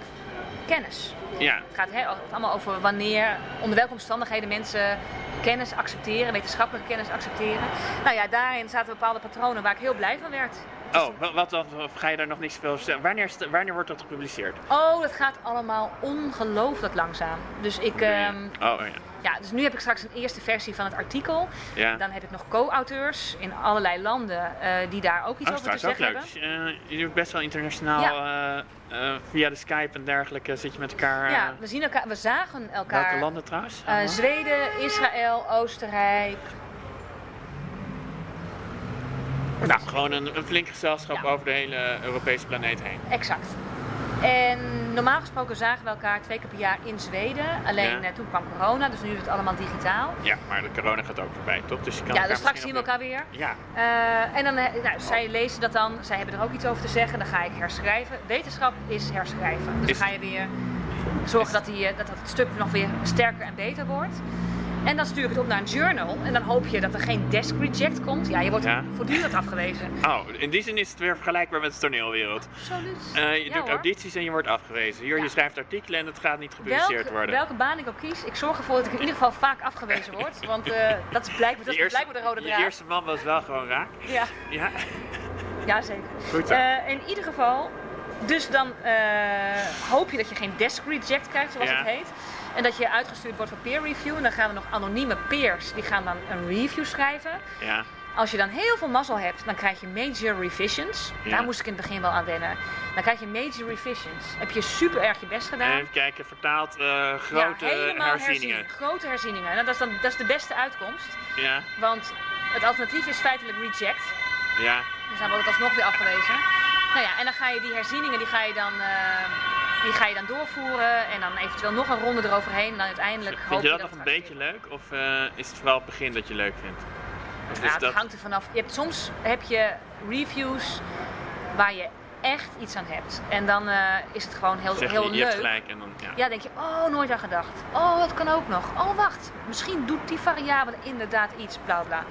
B: kennis.
A: Ja,
B: Het gaat hè, allemaal over wanneer, onder welke omstandigheden mensen kennis accepteren, wetenschappelijke kennis accepteren. Nou ja, daarin zaten bepaalde patronen waar ik heel blij van werd.
A: Oh, wa- wat dan? Ga je daar nog niks veel over zeggen? Wanneer, is wanneer wordt dat gepubliceerd?
B: Oh, dat gaat allemaal ongelooflijk langzaam. Dus ik, ehm,
A: oh, ja.
B: ja, dus nu heb ik straks een eerste versie van het artikel.
A: ja.
B: Dan heb ik nog co-auteurs in allerlei landen eh, die daar ook iets
A: Oh,
B: over te
A: is
B: zeggen
A: leuk.
B: hebben.
A: Eh, je doet best wel internationaal eh, eh, via de Skype en dergelijke. Zit je met elkaar.
B: Ja, we zien elkaar, we zagen elkaar.
A: welke landen trouwens?
B: Zweden, Israël, Oostenrijk.
A: Nou, gewoon een, een flink gezelschap
B: Ja.
A: over de hele Europese planeet heen.
B: Exact. En normaal gesproken zagen we elkaar twee keer per jaar in Zweden. Alleen
A: Ja.
B: eh, toen kwam corona, dus nu is het allemaal digitaal.
A: Ja, maar de corona gaat ook voorbij, toch? Dus je kan
B: Ja, dus straks zien we elkaar weer.
A: Ja,
B: Eh, en dan, eh, nou, zij lezen dat dan, zij hebben er ook iets over te zeggen, dan ga ik herschrijven. Wetenschap is herschrijven. Dus
A: Is-
B: dan ga je weer zorgen dat, die, dat dat stuk nog weer sterker en beter wordt. En dan stuur ik het op naar een journal en dan hoop je dat er geen desk reject komt. Ja, je wordt
A: Ja.
B: voortdurend afgewezen.
A: Oh, in die zin is het weer vergelijkbaar met de toneelwereld.
B: Absoluut.
A: Eh, je
B: Ja,
A: doet
B: hoor.
A: audities en je wordt afgewezen. Hier,
B: Ja.
A: je schrijft artikelen en het gaat niet gepubliceerd
B: Welke,
A: worden.
B: welke baan ik ook kies, ik zorg ervoor dat ik in ieder geval vaak afgewezen word. Want eh, dat is blijkbaar, dat blijkbaar de rode draad.
A: eerste man was wel gewoon raak.
B: Ja,
A: Ja.
B: ja, zeker.
A: Goed zo.
B: Eh, in ieder geval, dus dan hoop je dat je geen desk reject krijgt, zoals het heet. En dat je uitgestuurd wordt voor peer review. En dan gaan er nog anonieme peers, die gaan dan een review schrijven.
A: ja.
B: Als je dan heel veel mazzel hebt, dan krijg je major revisions.
A: Ja.
B: Daar moest ik in het begin wel aan wennen. Dan krijg je major revisions. Heb je super erg je best gedaan.
A: Even kijken, vertaald eh, grote
B: ja, helemaal
A: herzieningen.
B: herzien. Grote herzieningen. Nou, dat, is dan, dat is de beste uitkomst.
A: Ja,
B: Want het alternatief is feitelijk reject.
A: ja.
B: Dus dan wordt het alsnog weer afgewezen. Nou ja, en dan ga je die herzieningen die ga je dan, eh, die ga je dan doorvoeren. En dan eventueel nog een ronde eroverheen. En dan uiteindelijk hoop
A: Vind je dat
B: dat
A: nog een beetje leuk? Of eh, is het vooral het begin dat je leuk vindt? Of
B: Ja,
A: is
B: het
A: dat...
B: hangt er vanaf. Je hebt, soms heb je reviews waar je echt iets aan hebt. En dan eh, is het gewoon heel,
A: Zeg
B: heel
A: je, je
B: leuk.
A: hebt gelijk en dan, ja.
B: Ja, denk je, oh, nooit aan gedacht. Oh, dat kan ook nog. Oh, wacht. Misschien doet die variabele inderdaad iets, bla bla.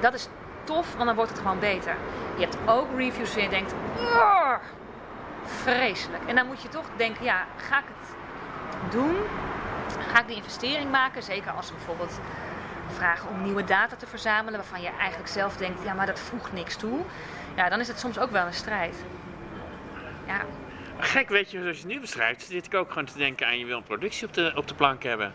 B: Dat is tof, want dan wordt het gewoon beter. Je hebt ook reviews waarin je denkt, "Ugh, vreselijk. En dan moet je toch denken, ja, ga ik het doen? Ga ik die investering maken? Zeker als ze bijvoorbeeld vragen om nieuwe data te verzamelen, waarvan je eigenlijk zelf denkt, ja, maar dat voegt niks toe. Ja, dan is het soms ook wel een strijd. Ja,
A: Gek, weet je, zoals je het nu beschrijft, zit ik ook gewoon te denken aan je wil een productie op de, op de plank hebben.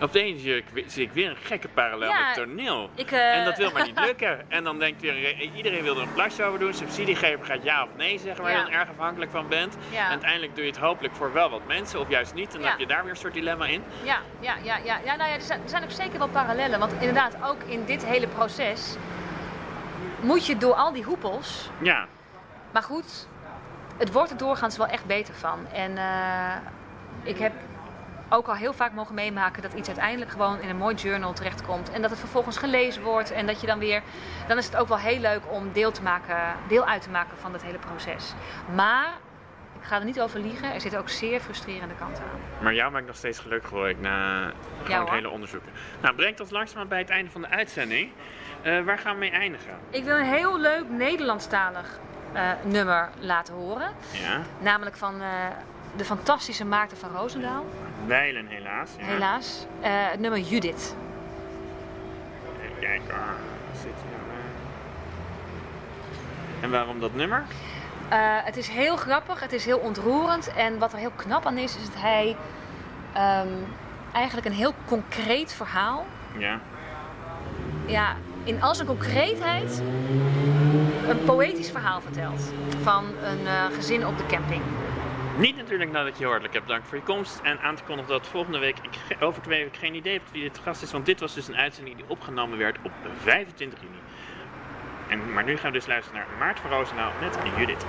A: Op de ene zie ik, zie ik weer een gekke parallel
B: Ja,
A: met toneel.
B: ik, eh,
A: En dat wil maar niet lukken. En dan denkt weer, iedereen wil er een plasje over doen. Subsidiegever gaat ja of nee zeggen, waar
B: Ja.
A: je dan erg afhankelijk van bent.
B: Ja.
A: En uiteindelijk doe je het hopelijk voor wel wat mensen, of juist niet. En dan heb je daar weer een soort dilemma in.
B: Ja, ja, ja, ja. ja, nou ja er, zijn, er zijn ook zeker wel parallellen. Want inderdaad, ook in dit hele proces moet je door al die hoepels.
A: Ja,
B: Maar goed, het wordt er doorgaans wel echt beter van. En eh, ik heb ook al heel vaak mogen meemaken dat iets uiteindelijk gewoon in een mooi journal terechtkomt. En dat het vervolgens gelezen wordt. En dat je dan weer. Dan is het ook wel heel leuk om deel, te maken, deel uit te maken van dat hele proces. Maar. Ik ga er niet over liegen, er zitten ook zeer frustrerende kanten aan.
A: maar jou maakt nog steeds gelukkig hoor ik na gewoon het hele onderzoeken. Nou, brengt ons langzaam bij het einde van de uitzending. Eh, waar gaan we mee eindigen?
B: Ik wil een heel leuk Nederlandstalig eh, nummer laten horen.
A: Ja,
B: Namelijk van eh, de fantastische Maarten van Roosendaal,
A: wijlen helaas. Ja.
B: helaas. Eh, het nummer Judith.
A: Even kijken. hoor. Zit hij nou? En waarom dat nummer?
B: Eh, het is heel grappig, het is heel ontroerend. En wat er heel knap aan is, is dat hij ehm, eigenlijk een heel concreet verhaal...
A: Ja.
B: Ja, in al zijn concreetheid een poëtisch verhaal vertelt. Van een eh, gezin op de camping.
A: Niet natuurlijk nadat je hartelijk hebt dank voor je komst. En aan te kondigen dat volgende week, ik, over twee weken geen idee heb wie dit gast is. Want dit was dus een uitzending die opgenomen werd op 25 juni. En, maar nu gaan we dus luisteren naar Maarten van Roosendaal met Judith.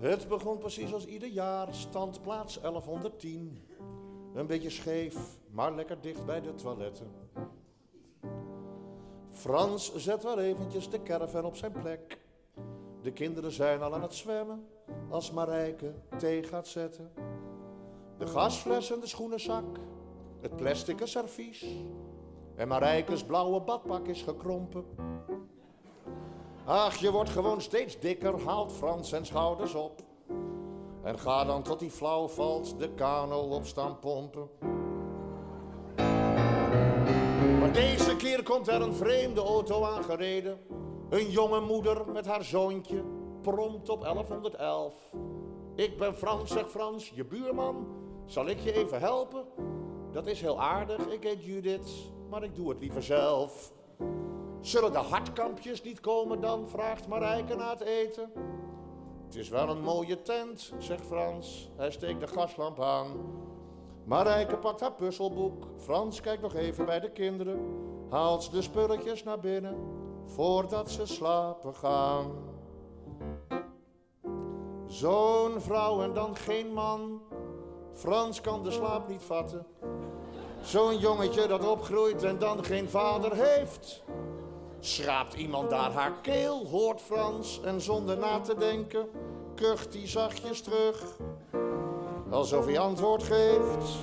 G: Het begon precies als ieder jaar, standplaats 1110. Een beetje scheef, maar lekker dicht bij de toiletten. Frans zet wel eventjes de caravan op zijn plek. De kinderen zijn al aan het zwemmen als Marijke thee gaat zetten. De gasfles en de schoenenzak, het plastic servies. En Marijkes blauwe badpak is gekrompen. Ach, je wordt gewoon steeds dikker, haalt Frans zijn schouders op. En ga dan tot hij flauw valt, de kano op staan pompen. Maar deze keer komt er een vreemde auto aangereden. Een jonge moeder met haar zoontje, prompt op 1111. Ik ben Frans, zegt Frans, je buurman. Zal ik je even helpen? Dat is heel aardig, ik heet Judith, maar ik doe het liever zelf. Zullen de hartkampjes niet komen dan? vraagt Marijke na het eten. Het is wel een mooie tent, zegt Frans. Hij steekt de gaslamp aan. Marijke pakt haar puzzelboek. Frans kijkt nog even bij de kinderen. Haalt de spulletjes naar binnen voordat ze slapen gaan. Zo'n vrouw en dan geen man. Frans kan de slaap niet vatten. Zo'n jongetje dat opgroeit en dan geen vader heeft. Schraapt iemand daar haar keel, hoort Frans en zonder na te denken kucht hij zachtjes terug. Alsof hij antwoord geeft.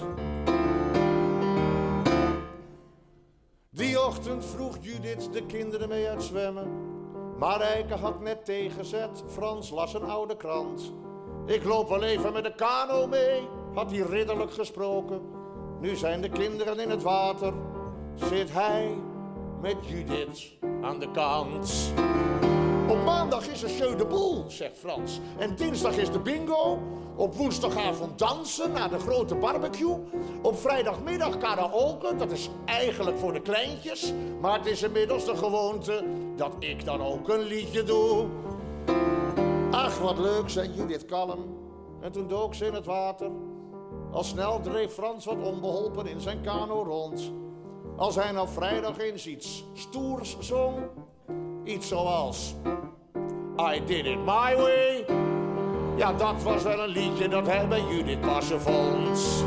G: Die ochtend vroeg Judith de kinderen mee uit zwemmen. Marijke had net tegenzet, Frans las een oude krant. Ik loop wel even met de kano mee, had hij ridderlijk gesproken. Nu zijn de kinderen in het water, zit hij met Judith aan de kant. Op maandag is er Jeu de Boel, zegt Frans. En dinsdag is de bingo. Op woensdagavond dansen na de grote barbecue. Op vrijdagmiddag karaoke, dat is eigenlijk voor de kleintjes. Maar het is inmiddels de gewoonte dat ik dan ook een liedje doe. Ach, wat leuk, zei Judith kalm. En toen dook ze in het water. Al snel dreef Frans wat onbeholpen in zijn kano rond. Als hij nou vrijdag eens iets stoers zong. Iets zoals... I did it my way. Ja, dat was wel een liedje dat hij bij Judith passen vond.